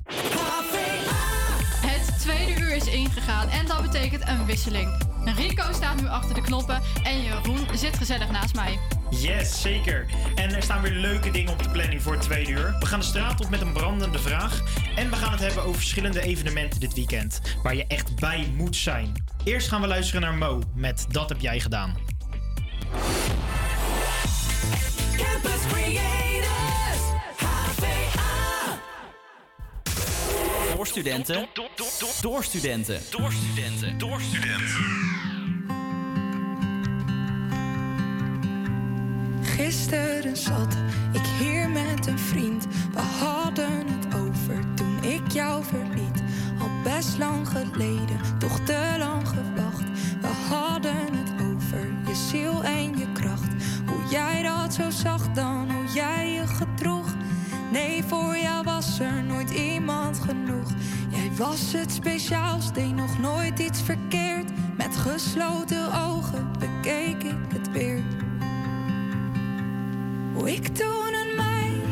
Het tweede uur is ingegaan en dat betekent een wisseling. Rico staat nu achter de knoppen en Jeroen zit gezellig naast mij. Yes, zeker. En er staan weer leuke dingen op de planning voor het tweede uur. We gaan de straat op met een brandende vraag. En we gaan het hebben over verschillende evenementen dit weekend. Waar je echt bij moet zijn. Eerst gaan we luisteren naar Mo met Dat heb jij gedaan. Campus Creators, HVA. Door studenten. Door studenten. Door studenten. Door studenten. Gisteren zat ik hier met een vriend. We hadden het over toen ik jou verliet. Al best lang geleden, toch te lang gewacht. We hadden het over ziel en je kracht. Hoe jij dat zo zag dan, hoe jij je gedroeg. Nee, voor jou was er nooit iemand genoeg. Jij was het speciaals, deed nog nooit iets verkeerd. Met gesloten ogen bekeek ik het weer. Hoe ik toen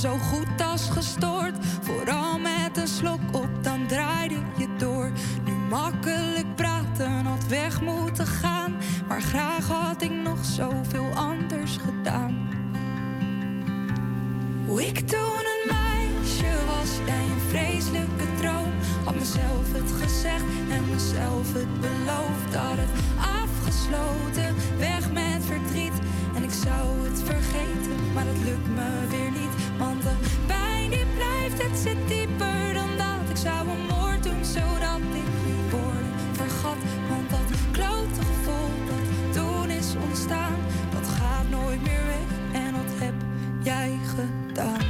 zo goed als gestoord. Vooral met een slok op, dan draaide je door. Nu makkelijk praten, had weg moeten gaan. Maar graag had ik nog zoveel anders gedaan. Hoe ik toen een meisje was, jij een vreselijke droom. Had mezelf het gezegd en mezelf het beloofd. Had het afgesloten, weg met verdriet. En ik zou het vergeten, maar het lukt me weer niet. Want de pijn die blijft, het zit dieper dan dat. Ik zou een moord doen, zodat ik die woorden vergat. Want dat klote gevoel dat toen is ontstaan, dat gaat nooit meer weg. En dat heb jij gedaan.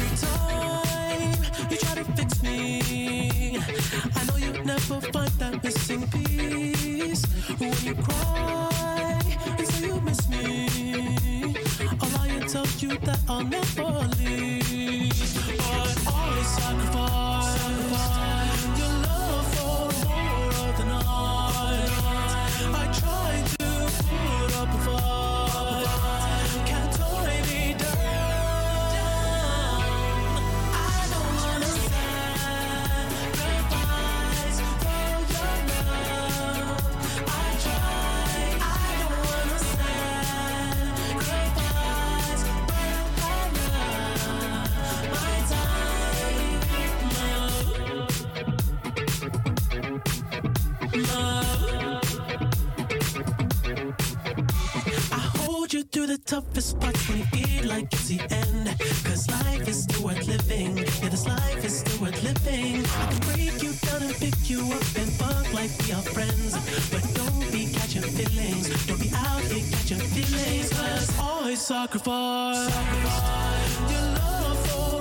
Every time you try to fix me, I know you never find that missing piece. When you cry you miss me, I'll tell you that I'll never leave. But I sacrifice toughest parts when you feel like it's the end. Cause life is still worth living. Yeah, this life is still worth living. I can break you down and pick you up and fuck like we are friends. But don't be catching feelings. Don't be out here catching feelings. Cause I sacrifice your love for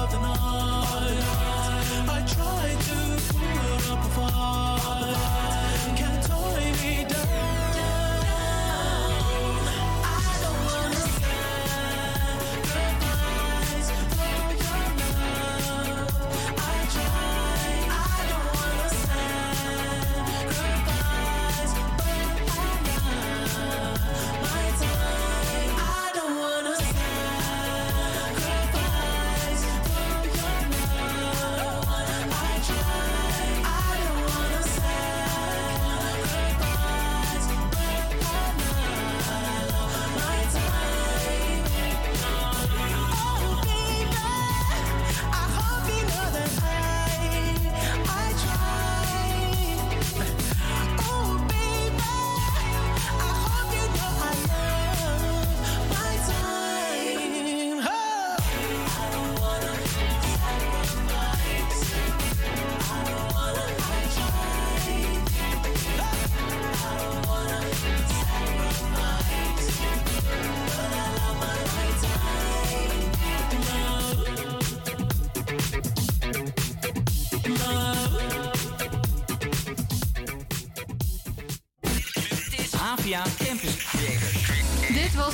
of the night. I try to up a fight. Can't tie me down.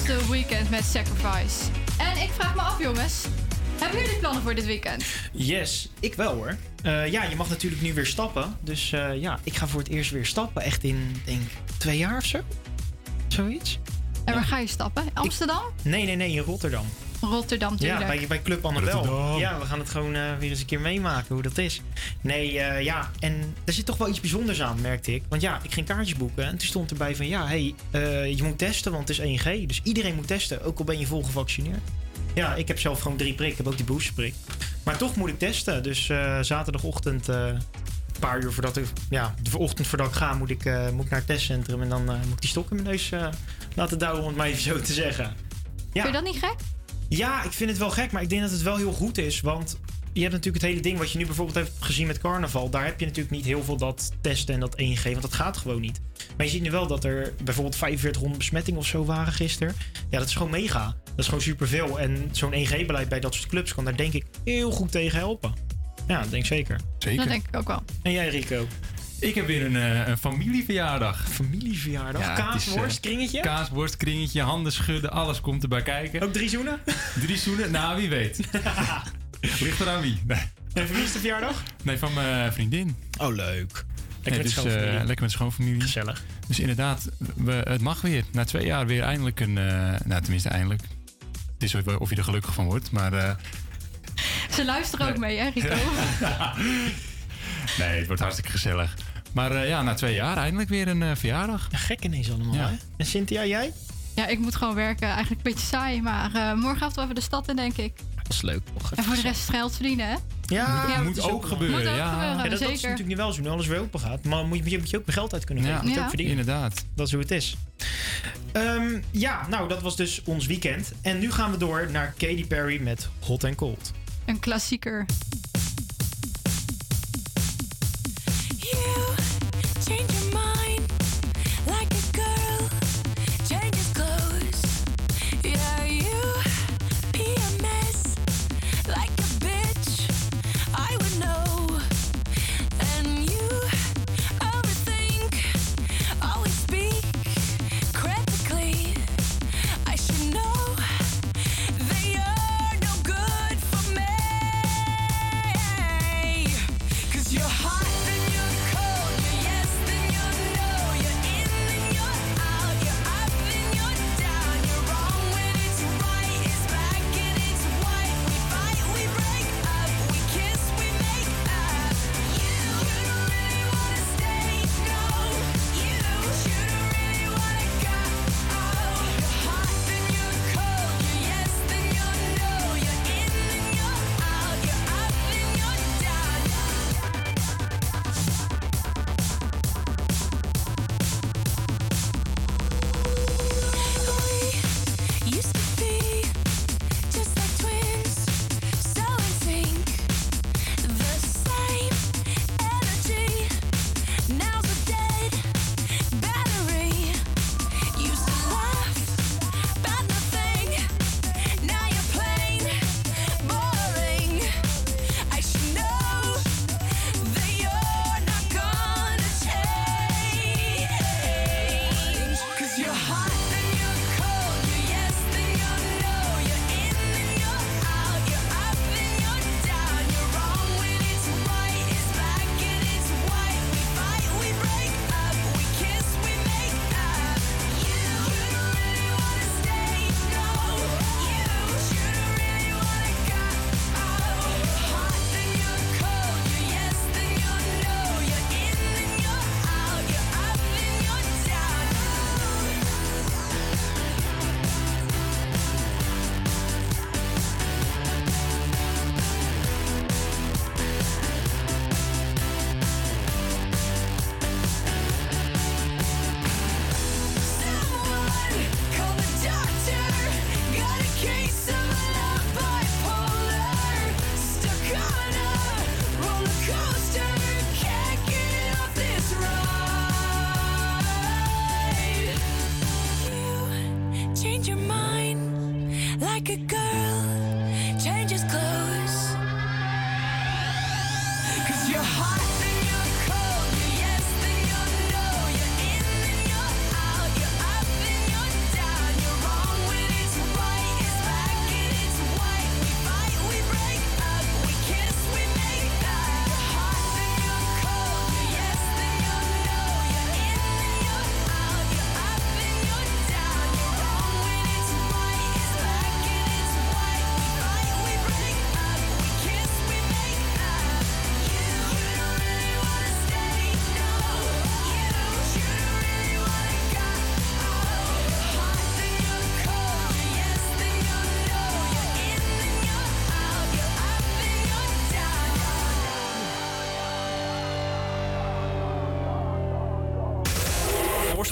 De weekend met Sacrifice. En ik vraag me af, jongens. Hebben jullie plannen voor dit weekend? Yes, ik wel hoor. Eh, ja, je mag natuurlijk nu weer stappen. Dus eh, ja, ik ga voor het eerst weer stappen. Echt in, denk twee jaar of zo. Zoiets. En waar ga je stappen? Amsterdam? Nee, nee, nee, in Rotterdam. Rotterdam, Ja, natuurlijk. bij, bij Club Annabel. Rotterdam. Ja, we gaan het gewoon eh, weer eens een keer meemaken hoe dat is. Nee, eh, ja, en er zit toch wel iets bijzonders aan, merkte ik. Want ja, ik ging kaartjes boeken en toen stond erbij van... Ja, hey, eh, je moet testen, want het is 1G. Dus iedereen moet testen, ook al ben je vol gevaccineerd. Ja, ik heb zelf gewoon drie prikken. Ik heb ook die boosterprik. Maar toch moet ik testen. Dus eh, zaterdagochtend, eh, een paar uur voordat ik... Ja, de ochtend voordat ik ga, moet ik, eh, moet ik naar het testcentrum. En dan eh, moet ik die stok in mijn neus eh, laten douwen, om het maar even zo te zeggen. Ja. Vind je dat niet gek? Ja, ik vind het wel gek, maar ik denk dat het wel heel goed is. Want je hebt natuurlijk het hele ding wat je nu bijvoorbeeld hebt gezien met carnaval. Daar heb je natuurlijk niet heel veel dat testen en dat 1G, want dat gaat gewoon niet. Maar je ziet nu wel dat er bijvoorbeeld 4500 besmettingen of zo waren gisteren. Ja, dat is gewoon mega. Dat is gewoon superveel. En zo'n 1G-beleid bij dat soort clubs kan daar denk ik heel goed tegen helpen. Ja, dat denk ik zeker. Dat denk ik ook wel. En jij Rico? Ik heb weer een, eh, een familieverjaardag. Familieverjaardag? Ja, Kaasworst, eh, kringetje? Kaasworst, kringetje, handen schudden, alles komt erbij kijken. Ook drie zoenen? Drie zoenen? Nou, wie weet. Ligt eraan wie. Nee, En van wie is de verjaardag? nee van mijn vriendin. Oh, leuk. Lekker Nee, met dus, schoonfamilie. eh, lekker met schoonfamilie. Gezellig. Dus inderdaad, we, het mag weer. Na twee jaar weer eindelijk een... eh, nou, tenminste eindelijk. Het is of, of je er gelukkig van wordt, maar... eh, Ze luisteren ook mee, hè, Rico? nee, het wordt hartstikke gezellig. Maar eh, ja, na twee jaar eindelijk weer een eh, verjaardag. gek ineens allemaal, Ja. hè? En Cynthia, jij? Ja, ik moet gewoon werken. Eigenlijk een beetje saai, maar eh morgenavond wel even de stad in, denk ik. Dat is leuk. toch? En voor de rest geld verdienen, hè? Ja, Ja, dat moet ook gebeuren, Moet ook ja. gebeuren, Ja, dat, dat is natuurlijk nu wel zo. Nu alles weer open gaat. Maar moet je, moet je ook geld uit kunnen geven. Ja, Je moet Ja. ook verdienen. inderdaad. Dat is hoe het is. Ehm, ja, nou, dat was dus ons weekend. En nu gaan we door naar Katy Perry met Hot and Cold. Een klassieker.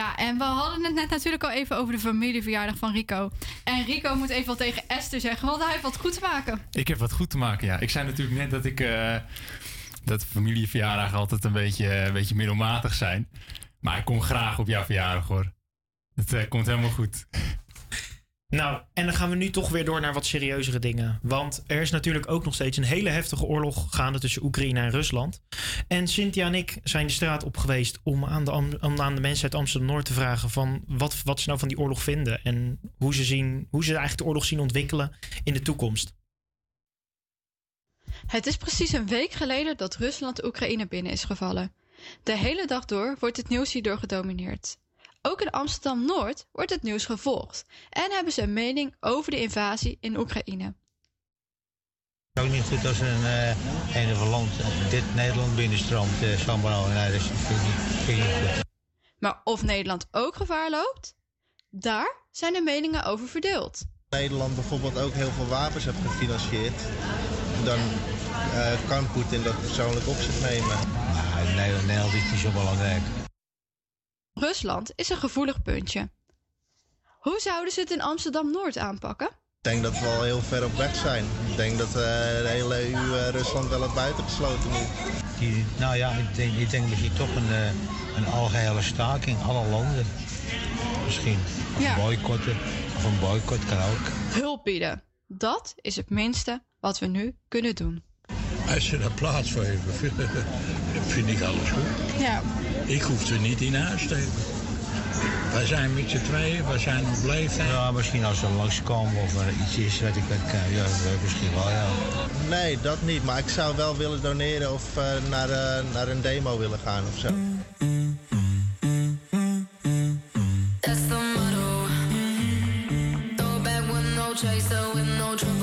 Ja, en we hadden het net natuurlijk al even over de familieverjaardag van Rico. En Rico moet even wat tegen Esther zeggen, want hij heeft wat goed te maken. Ik heb wat goed te maken, ja. Ik zei natuurlijk net dat ik... eh, dat familieverjaardagen altijd een beetje, een beetje middelmatig zijn. Maar ik kom graag op jouw verjaardag, hoor. Het eh, komt helemaal goed. Nou, en dan gaan we nu toch weer door naar wat serieuzere dingen. Want er is natuurlijk ook nog steeds een hele heftige oorlog gaande tussen Oekraïne en Rusland. En Cynthia en ik zijn de straat op geweest om aan de, om aan de mensen uit Amsterdam-Noord te vragen van wat, wat ze nou van die oorlog vinden. En hoe ze, zien, hoe ze eigenlijk de oorlog zien ontwikkelen in de toekomst. Het is precies een week geleden dat Rusland Oekraïne binnen is gevallen. De hele dag door wordt het nieuws hierdoor gedomineerd. Ook in Amsterdam Noord wordt het nieuws gevolgd en hebben ze een mening over de invasie in Oekraïne. Ook niet goed als een, eh een of land dit Nederland binnenstroomt, uh, San Bruno. Nee, dat vind ik niet, vind ik niet goed. Maar of Nederland ook gevaar loopt? Daar zijn de meningen over verdeeld. Nederland bijvoorbeeld ook heel veel wapens heeft gefinancierd, dan eh, kan Poetin dat persoonlijk op zich nemen. Nee, Nederland, Nederland is niet zo belangrijk. Rusland is een gevoelig puntje. Hoe zouden ze het in Amsterdam Noord aanpakken? Ik denk dat we al heel ver op weg zijn. Ik denk dat eh, de hele EU eh, Rusland wel het buitengesloten moet. Die, nou ja, ik denk, ik denk misschien toch een, eh, een algehele staking, alle landen. Misschien. Of Ja. een boycotten. Of een boycott kan ook. Hulp bieden. Dat is het minste wat we nu kunnen doen. Als ze daar plaats voor hebben, vind, ik alles goed. Ja. Ik hoef ze niet in huis te hebben. Wij zijn met z'n tweeën, wij zijn op leeftijd. Ja, misschien als ze langskomen of er iets is, weet ik wat. eh, Ja, misschien wel, ja. Nee, dat niet. Maar ik zou wel willen doneren of eh, naar, eh, naar een demo willen gaan of zo. That's the motto. Throw back with no chaser, with no trouble.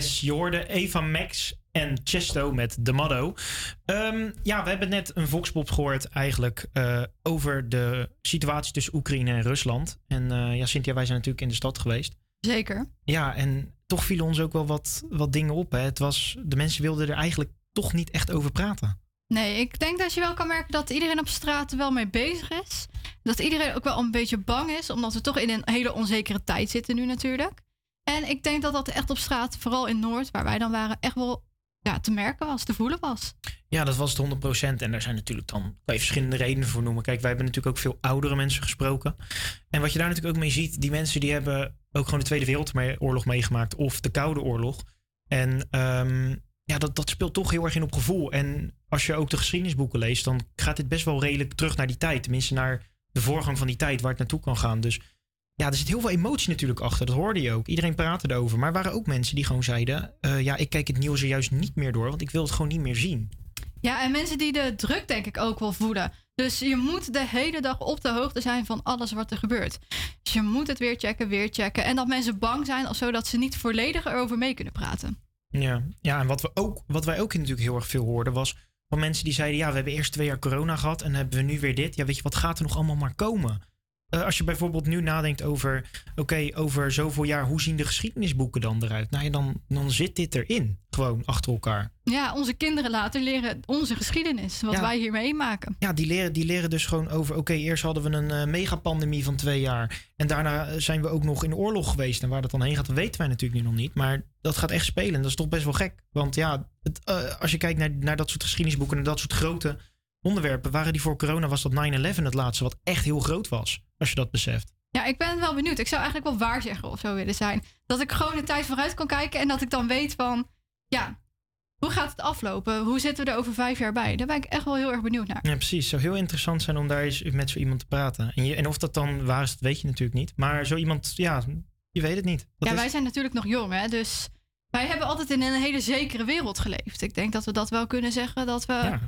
Yes, je hoorde Eva Max en Chesto met The Maddo. Ehm, ja, we hebben net een voxpop gehoord eigenlijk eh, over de situatie tussen Oekraïne en Rusland. En eh, ja, Cynthia, wij zijn natuurlijk in de stad geweest. Zeker. Ja, en toch vielen ons ook wel wat, wat dingen op. Hè. Het was, de mensen wilden er eigenlijk toch niet echt over praten. Nee, ik denk dat je wel kan merken dat iedereen op straat wel mee bezig is. Dat iedereen ook wel een beetje bang is, omdat we toch in een hele onzekere tijd zitten nu natuurlijk. En ik denk dat dat echt op straat, vooral in Noord, waar wij dan waren, echt wel ja, te merken was, te voelen was. Ja, dat was het 100%. En daar zijn natuurlijk dan kan je verschillende redenen voor noemen. Kijk, wij hebben natuurlijk ook veel oudere mensen gesproken. En wat je daar natuurlijk ook mee ziet, die mensen die hebben ook gewoon de Tweede Wereldoorlog meegemaakt of de Koude Oorlog. En ehm, ja, dat, dat speelt toch heel erg in op gevoel. En als je ook de geschiedenisboeken leest, dan gaat dit best wel redelijk terug naar die tijd. Tenminste, naar de voorgang van die tijd waar het naartoe kan gaan. Dus ja, er zit heel veel emotie natuurlijk achter. Dat hoorde je ook. Iedereen praatte erover. Maar er waren ook mensen die gewoon zeiden: eh, Ja, ik kijk het nieuws er juist niet meer door, want ik wil het gewoon niet meer zien. Ja, en mensen die de druk denk ik ook wel voelen. Dus je moet de hele dag op de hoogte zijn van alles wat er gebeurt. Dus je moet het weer checken, weer checken. En dat mensen bang zijn of zo dat ze niet volledig erover mee kunnen praten. Ja, ja en wat, we ook, wat wij ook natuurlijk heel erg veel hoorden was van mensen die zeiden: Ja, we hebben eerst twee jaar corona gehad en hebben we nu weer dit. Ja, weet je, wat gaat er nog allemaal maar komen? Eh, als je bijvoorbeeld nu nadenkt over, oké, over zoveel jaar, hoe zien de geschiedenisboeken dan eruit? Nou ja, dan, dan zit dit erin, gewoon achter elkaar. Ja, onze kinderen later leren onze geschiedenis, wat Ja. wij hier meemaken. Ja, die leren, die leren dus gewoon over, oké, eerst hadden we een eh, megapandemie van twee jaar. En daarna eh, zijn we ook nog in oorlog geweest. En waar dat dan heen gaat, dat weten wij natuurlijk nu nog niet. Maar dat gaat echt spelen. En dat is toch best wel gek. Want ja, het, als je kijkt naar, naar dat soort geschiedenisboeken en dat soort grote onderwerpen, waren die voor corona, was dat 9-11 het laatste, wat echt heel groot was. Als je dat beseft. Ja, ik ben wel benieuwd. Ik zou eigenlijk wel waarzegger of zo willen zijn. Dat ik gewoon een tijd vooruit kan kijken en dat ik dan weet van, ja, hoe gaat het aflopen? Hoe zitten we er over vijf jaar bij? Daar ben ik echt wel heel erg benieuwd naar. Ja, precies. Het zou heel interessant zijn om daar eens met zo iemand te praten. En, je, en of dat dan waar is, dat weet je natuurlijk niet. Maar zo iemand, ja, je weet het niet. Dat ja, is- wij zijn natuurlijk nog jong, hè? Dus wij hebben altijd in een hele zekere wereld geleefd. Ik denk dat we dat wel kunnen zeggen, dat we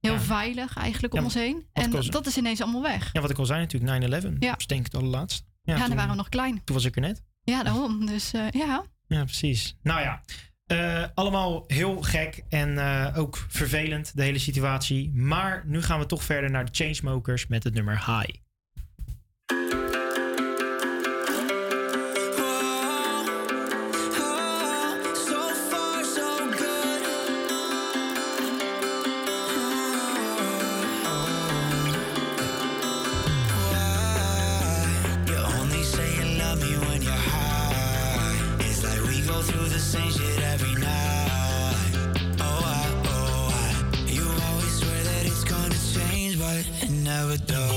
heel veilig eigenlijk om Ja, ons heen. En al- dat is ineens allemaal weg. Ja, wat ik al zei natuurlijk, 9-11. Ja. Dat is denk ik het allerlaatste. Ja, dan toen- waren we nog klein. Toen was ik er net. Ja, daarom. Dus eh, ja. Ja, precies. Nou ja, eh, allemaal heel gek en eh, ook vervelend, de hele situatie. Maar nu gaan we toch verder naar de Chainsmokers met het nummer High. have a dog.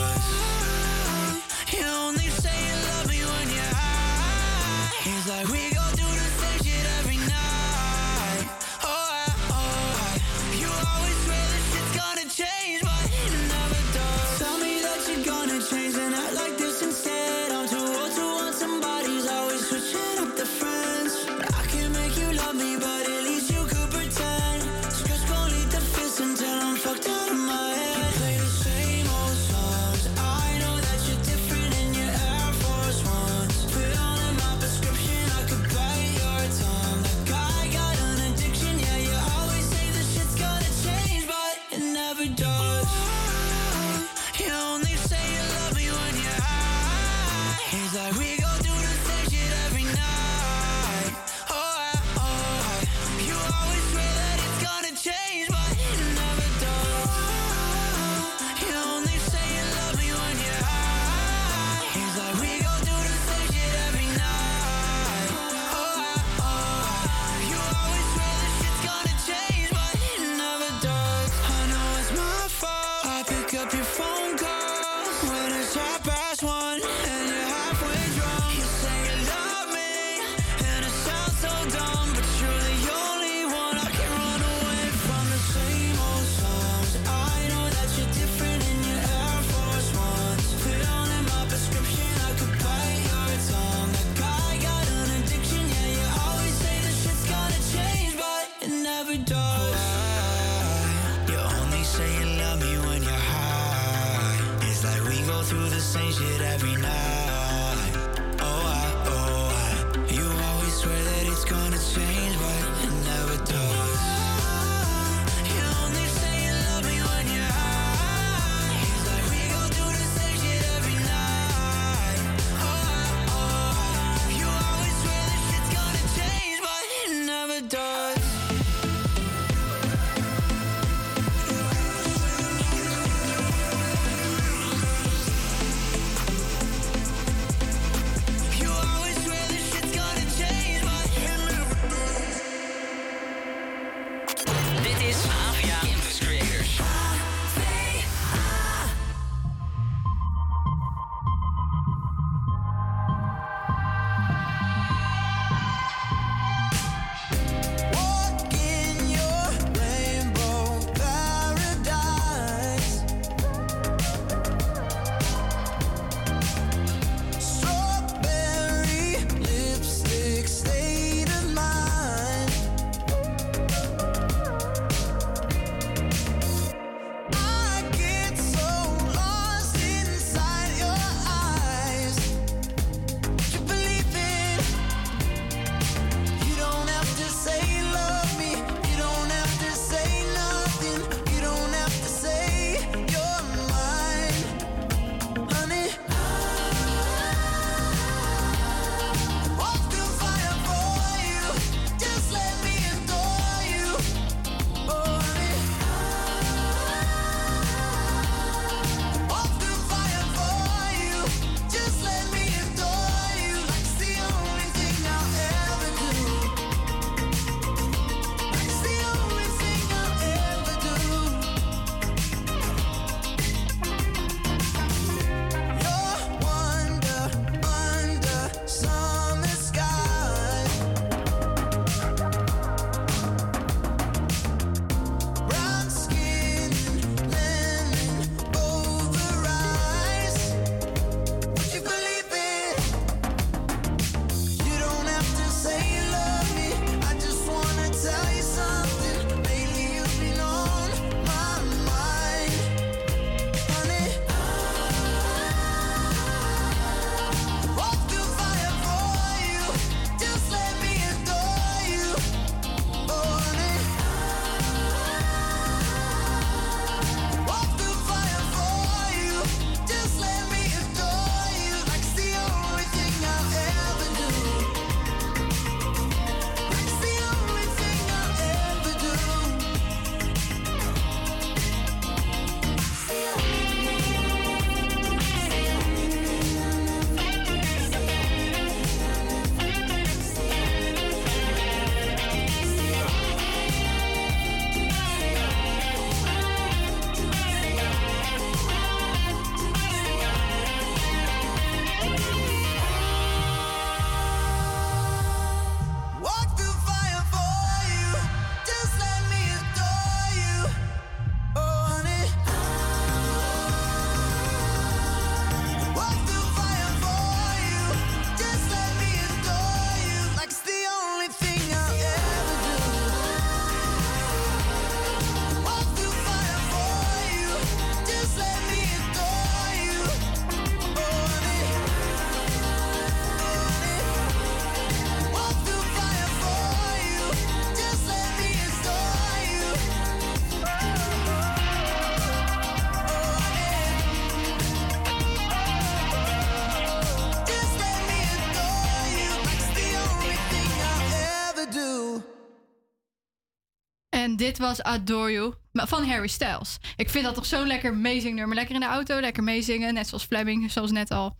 Dit was Adore You van Harry Styles. Ik vind dat toch zo'n lekker meezingnummer. Lekker in de auto, lekker meezingen. Net zoals Fleming, zoals net al.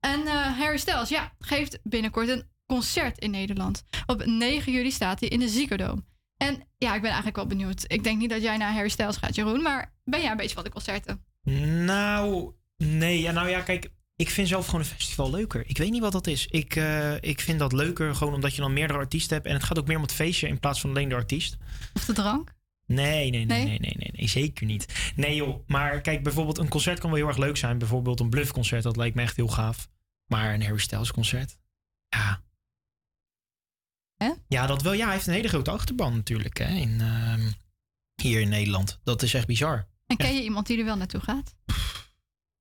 En eh, Harry Styles, ja, geeft binnenkort een concert in Nederland. Op 9 juli staat hij in de Ziggo. En ja, ik ben eigenlijk wel benieuwd. Ik denk niet dat jij naar Harry Styles gaat, Jeroen. Maar ben jij een beetje van de concerten? Nou, nee. Ja, nou ja, kijk. Ik vind zelf gewoon een festival leuker. Ik weet niet wat dat is. Ik, eh, ik vind dat leuker gewoon omdat je dan meerdere artiesten hebt. En het gaat ook meer om het feestje in plaats van alleen de artiest. Of de drank? Nee, nee, nee, Nee? nee, nee, nee, nee, zeker niet. Nee joh, maar kijk, bijvoorbeeld een concert kan wel heel erg leuk zijn. Bijvoorbeeld een bluffconcert, dat lijkt me echt heel gaaf. Maar een Harry Styles concert, ja. Ja, dat wel. Ja, hij heeft een hele grote achterban natuurlijk, hè, in, ehm, hier in Nederland. Dat is echt bizar. En ken je iemand die er wel naartoe gaat?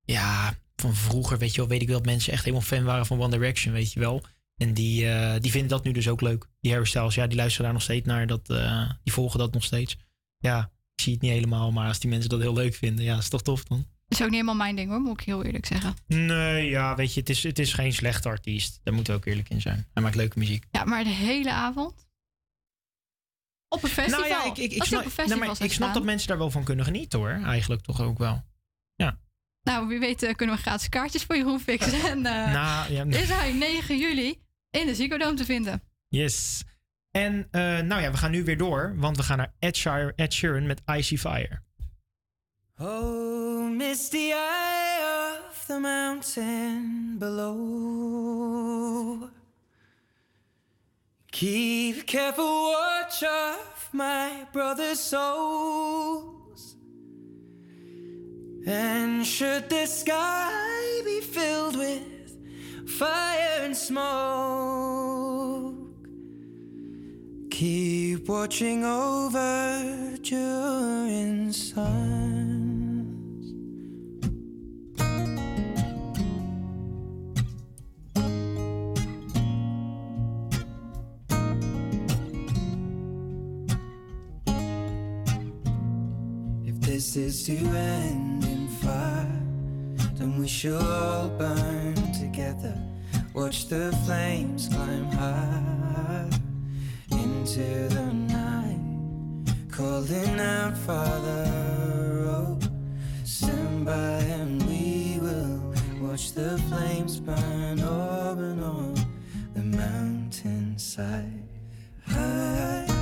Ja, van vroeger, weet je wel, weet ik wel dat mensen echt helemaal fan waren van One Direction, weet je wel. En die, eh, die vinden dat nu dus ook leuk. Die Harry Styles, ja, die luisteren daar nog steeds naar. Dat, eh, die volgen dat nog steeds. Ja, ik zie het niet helemaal. Maar als die mensen dat heel leuk vinden, ja, is toch tof dan? is ook niet helemaal mijn ding hoor, moet ik heel eerlijk zeggen. Nee, ja, weet je, het is, het is geen slechte artiest. Daar moeten we ook eerlijk in zijn. Hij maakt leuke muziek. Ja, maar de hele avond? Op een festival? Nou ja, ik, ik, ik snap, maar ik dat mensen daar wel van kunnen genieten hoor. Eigenlijk toch ook wel. Nou, wie weet eh, kunnen we gratis kaartjes voor Jeroen fixen. En eh Nou, ja. is hij 9 juli in de Ziggo Dome te vinden. Yes. En eh, nou ja, we gaan nu weer door. Want we gaan naar Ed, Sheer- Ed Sheeran met Icy Fire. Oh, misty eye of the mountain below. Keep careful watch of my brother's souls. And should the sky be filled with fire and smoke, keep watching over during suns. If this is to end fire, then we shall all burn together. Watch the flames climb high into the night, calling out, Father, oh, stand by and we will watch the flames burn up and on the mountainside. High.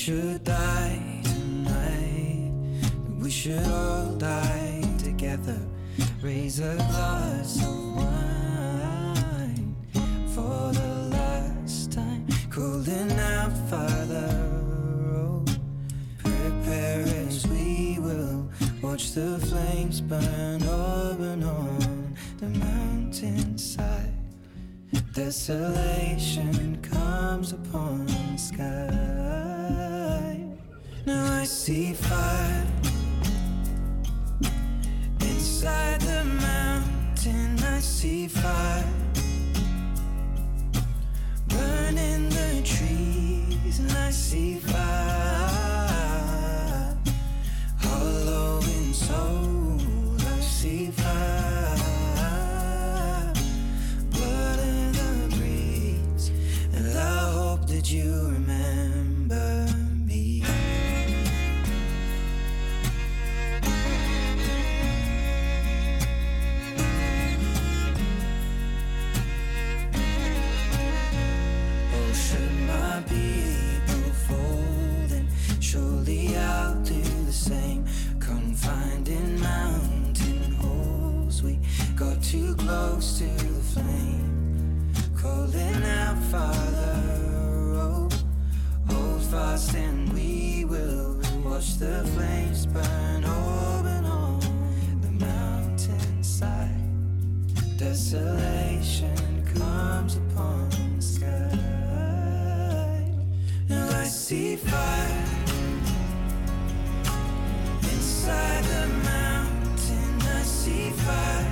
Should die tonight, we should all die together. Raise a glass of wine for the last time. Calling out, Father, oh, prepare as we will watch the flames burn up and on the mountainside. Desolation comes upon the sky. Now I see fire inside the mountain. I see fire burning the trees, and I see fire hollow in soul. I see fire blood in the breeze, and I hope that you remember close to the flame. Calling out, Father, oh, hold fast, and we will watch the flames burn open on the mountainside. Desolation comes upon the sky. Now I see fire inside the mountain. I see fire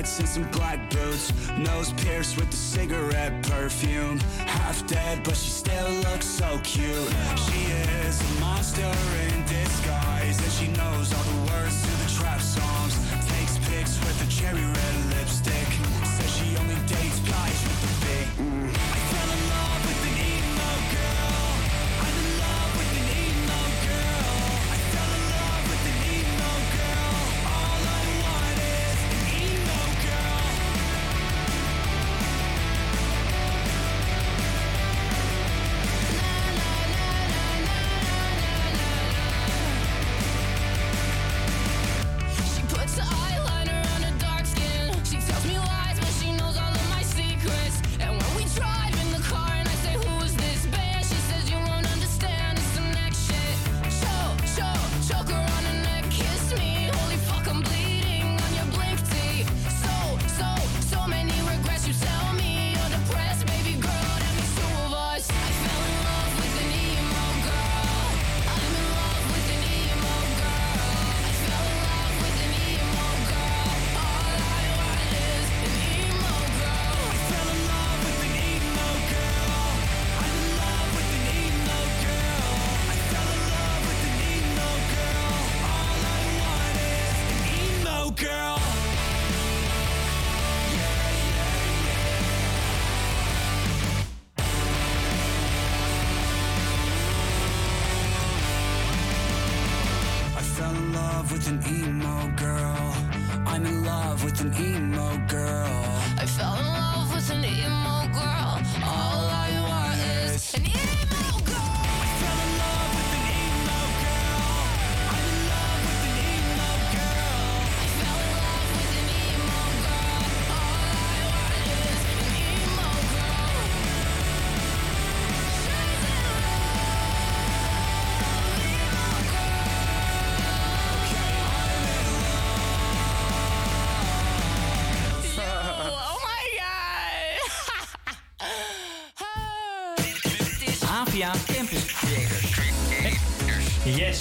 fishnets and some black boots. Nose pierced with the cigarette perfume. Half dead, but she still looks so cute. She is a monster in disguise, and she knows all the words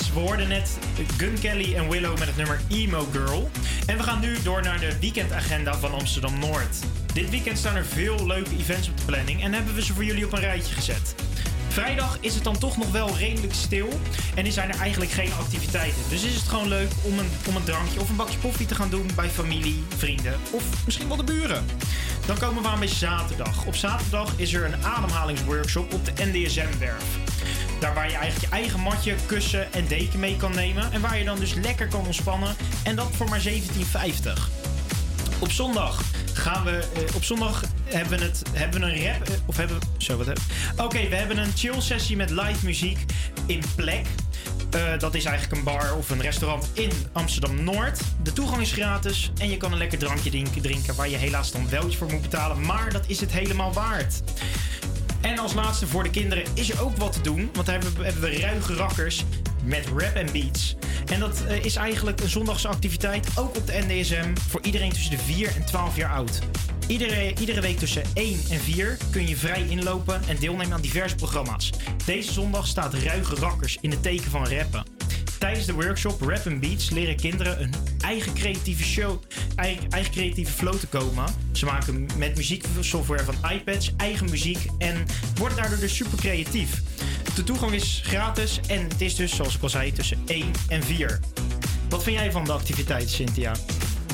Yes, we hoorden net Gun Kelly en Willow met het nummer Emo Girl. En we gaan nu door naar de weekendagenda van Amsterdam Noord. Dit weekend staan er veel leuke events op de planning en hebben we ze voor jullie op een rijtje gezet. Vrijdag is het dan toch nog wel redelijk stil en zijn er eigenlijk geen activiteiten. Dus is het gewoon leuk om een, om een drankje of een bakje koffie te gaan doen bij familie, vrienden of misschien wel de buren. Dan komen we aan bij zaterdag. Op zaterdag is er een ademhalingsworkshop op de NDSM-werf. Daar waar je eigenlijk je eigen matje, kussen en deken mee kan nemen. En waar je dan dus lekker kan ontspannen. En dat voor maar 17,50. Op zondag gaan we. eh, op zondag hebben we, het, hebben we een rap. eh, of hebben we. Zo, wat hebben Oké, we hebben een chill sessie met live muziek in Plek. Eh, dat is eigenlijk een bar of een restaurant in Amsterdam Noord. De toegang is gratis en je kan een lekker drankje drinken, drinken waar je helaas dan wel voor moet betalen. Maar dat is het helemaal waard. En als laatste voor de kinderen is er ook wat te doen. Want daar hebben we, ruige rakkers met rap en beats. En dat eh, is eigenlijk een zondagse activiteit, ook op de NDSM, voor iedereen tussen de 4 en 12 jaar oud. Iedere, iedere week tussen 1 en 4 kun je vrij inlopen en deelnemen aan diverse programma's. Deze zondag staat Ruige Rakkers in het teken van rappen. Tijdens de workshop Rap and Beats leren kinderen een eigen creatieve show, eigen, eigen creatieve flow te komen. Ze maken met muzieksoftware van iPads eigen muziek en worden daardoor dus super creatief. De toegang is gratis en het is dus, zoals ik al zei, tussen 1 en 4. Wat vind jij van de activiteit, Cynthia?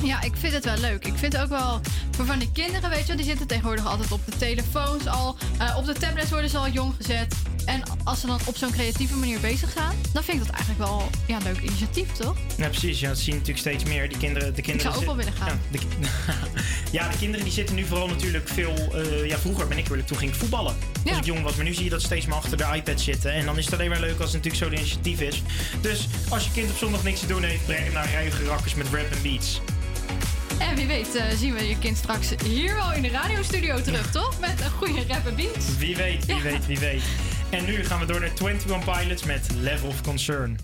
Ja, ik vind het wel leuk. Ik vind het ook wel voor van die kinderen, weet je, wel, die zitten tegenwoordig altijd op de telefoons al. eh, op de tablets worden ze al jong gezet. En als ze dan op zo'n creatieve manier bezig zijn, dan vind ik dat eigenlijk wel ja, een leuk initiatief, toch? Ja, precies. Ja, dat zie je natuurlijk steeds meer. Die kinderen, de kinderen zou ook wel willen gaan. Ja, de, ki- ja, de kinderen die zitten nu vooral natuurlijk veel... eh, ja, vroeger ben ik eerlijk, toen ging ik voetballen. Als ik jong was. Maar nu zie je dat steeds meer achter de iPad zitten. En dan is het alleen maar leuk als het natuurlijk zo'n initiatief is. Dus als je kind op zondag niks te doen heeft, breng hem naar Ruige Rakkers met Rap and Beats. En wie weet eh, zien we je kind straks hier wel in de radiostudio terug, toch? Met een goede rap en beat. Wie weet, wie weet, wie weet. En nu gaan we door naar 21 Pilots met Level of Concern.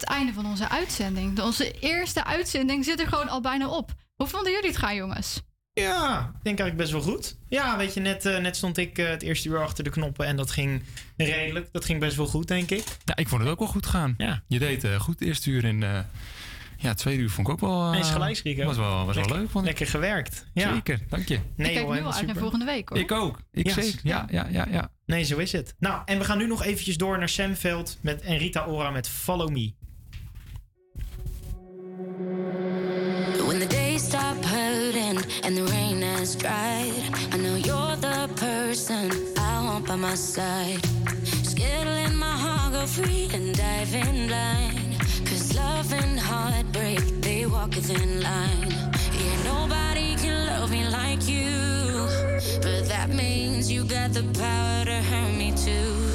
het einde van onze uitzending. Onze eerste uitzending zit er gewoon al bijna op. Hoe vonden jullie het gaan, jongens? Ja, ik denk eigenlijk best wel goed. Ja, weet je, net, eh, net stond ik eh, het eerste uur achter de knoppen en dat ging redelijk. Dat ging best wel goed, denk ik. Ja, ik vond het ook wel goed gaan. Ja. Je deed eh, goed het eerste uur en ja, tweede uur vond ik ook wel... Eens gelijk, Rico. Was wel, was lekker, wel leuk, vond ik. Lekker gewerkt. Ja. Zeker, dank je. Nee, ik kijk nu al uit naar volgende week, hoor. Ik ook. Ik yes. zeker, ja, ja, ja, ja. Nee, zo is het. Nou, en we gaan nu nog eventjes door naar Samveld met, en Rita Ora met Follow Me. my side. Scared to my heart go free and dive in blind. Cause love and heartbreak, they walk a thin line. Yeah, nobody can love me like you. But that means you got the power to hurt me too.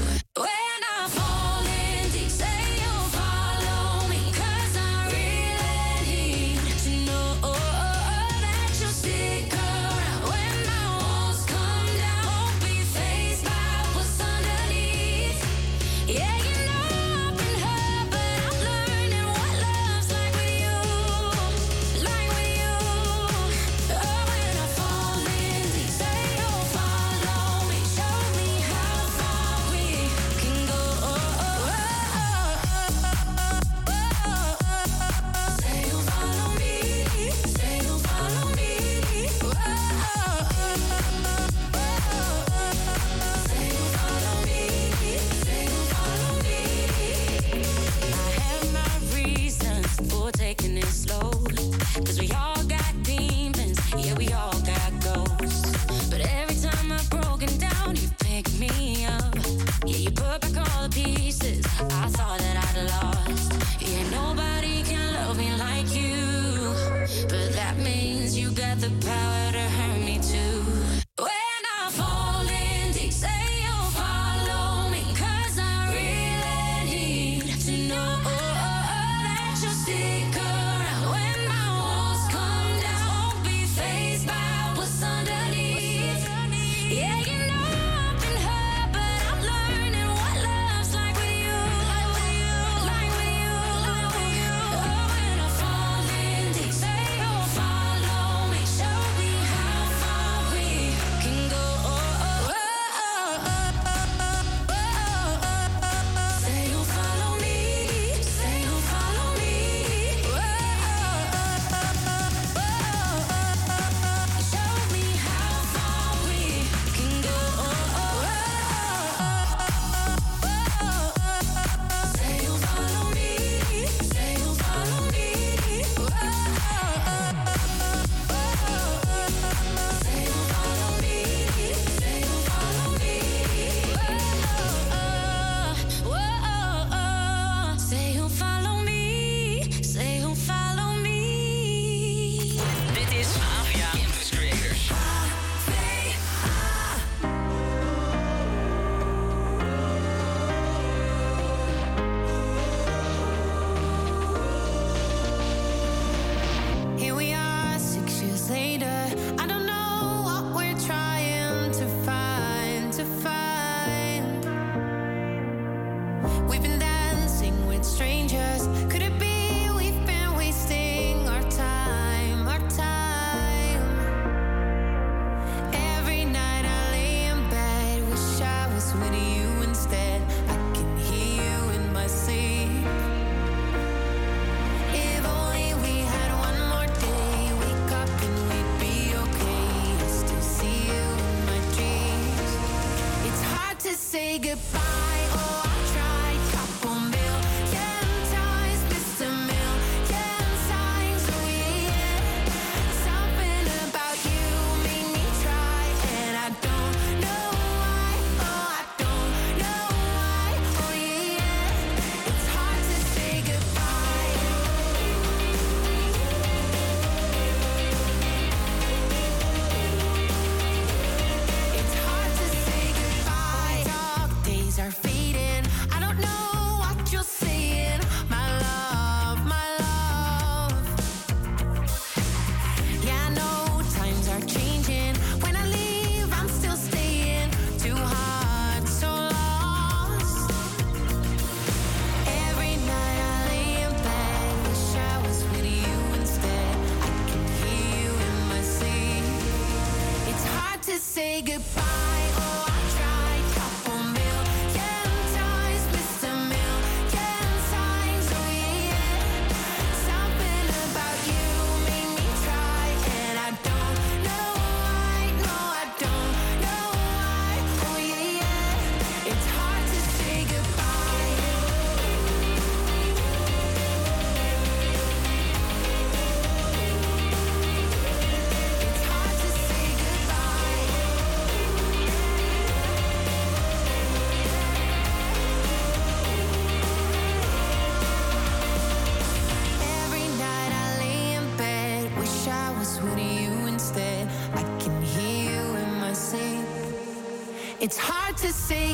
To say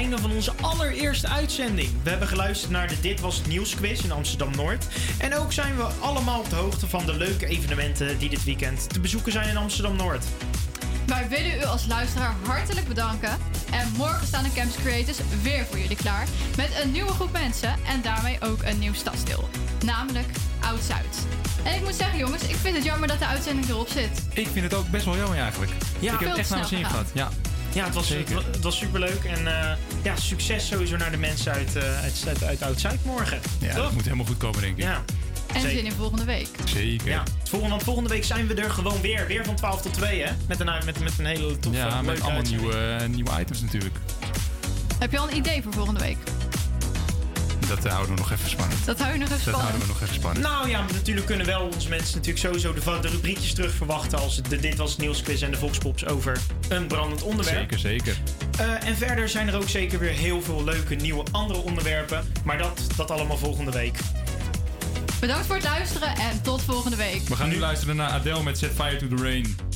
einde van onze allereerste uitzending. We hebben geluisterd naar de Dit Was Het Nieuws quiz in Amsterdam-Noord. En ook zijn we allemaal op de hoogte van de leuke evenementen die dit weekend te bezoeken zijn in Amsterdam-Noord. Wij willen u als luisteraar hartelijk bedanken. En morgen staan de Campus Creators weer voor jullie klaar. Met een nieuwe groep mensen en daarmee ook een nieuw stadsdeel. Namelijk Oud-Zuid. En ik moet zeggen jongens, ik vind het jammer dat de uitzending erop zit. Ik vind het ook best wel jammer eigenlijk. Ja, ik heb veel echt naar mijn zin gehad. Ja. Ja, het was, het, het was superleuk. En eh, ja, succes sowieso naar de mensen uit, eh, uit, uit, uit Oud-Zuid morgen. Ja, dat moet helemaal goed komen, denk ik. Ja. En Zeker. zin in volgende week. Zeker. Ja, volgende, want volgende week zijn we er gewoon weer. Weer van 12 tot 2, hè? Met een, met, met een hele toffe, Ja, met leuke allemaal uitzending. nieuwe, eh, nieuwe items natuurlijk. Heb je al een idee voor volgende week? Dat eh, houden we nog even spannend. Dat hou je nog even Dat spannend. houden we nog even spannend. Nou ja, maar natuurlijk kunnen wel onze mensen natuurlijk sowieso de, de rubriekjes terug verwachten als de Dit Was Het Nieuwsquiz en de Voxpops over een brandend onderwerp. Zeker, zeker. Eh, en verder zijn er ook zeker weer heel veel leuke nieuwe andere onderwerpen. Maar dat, dat allemaal volgende week. Bedankt voor het luisteren en tot volgende week. We gaan nu luisteren naar Adele met Set Fire to the Rain.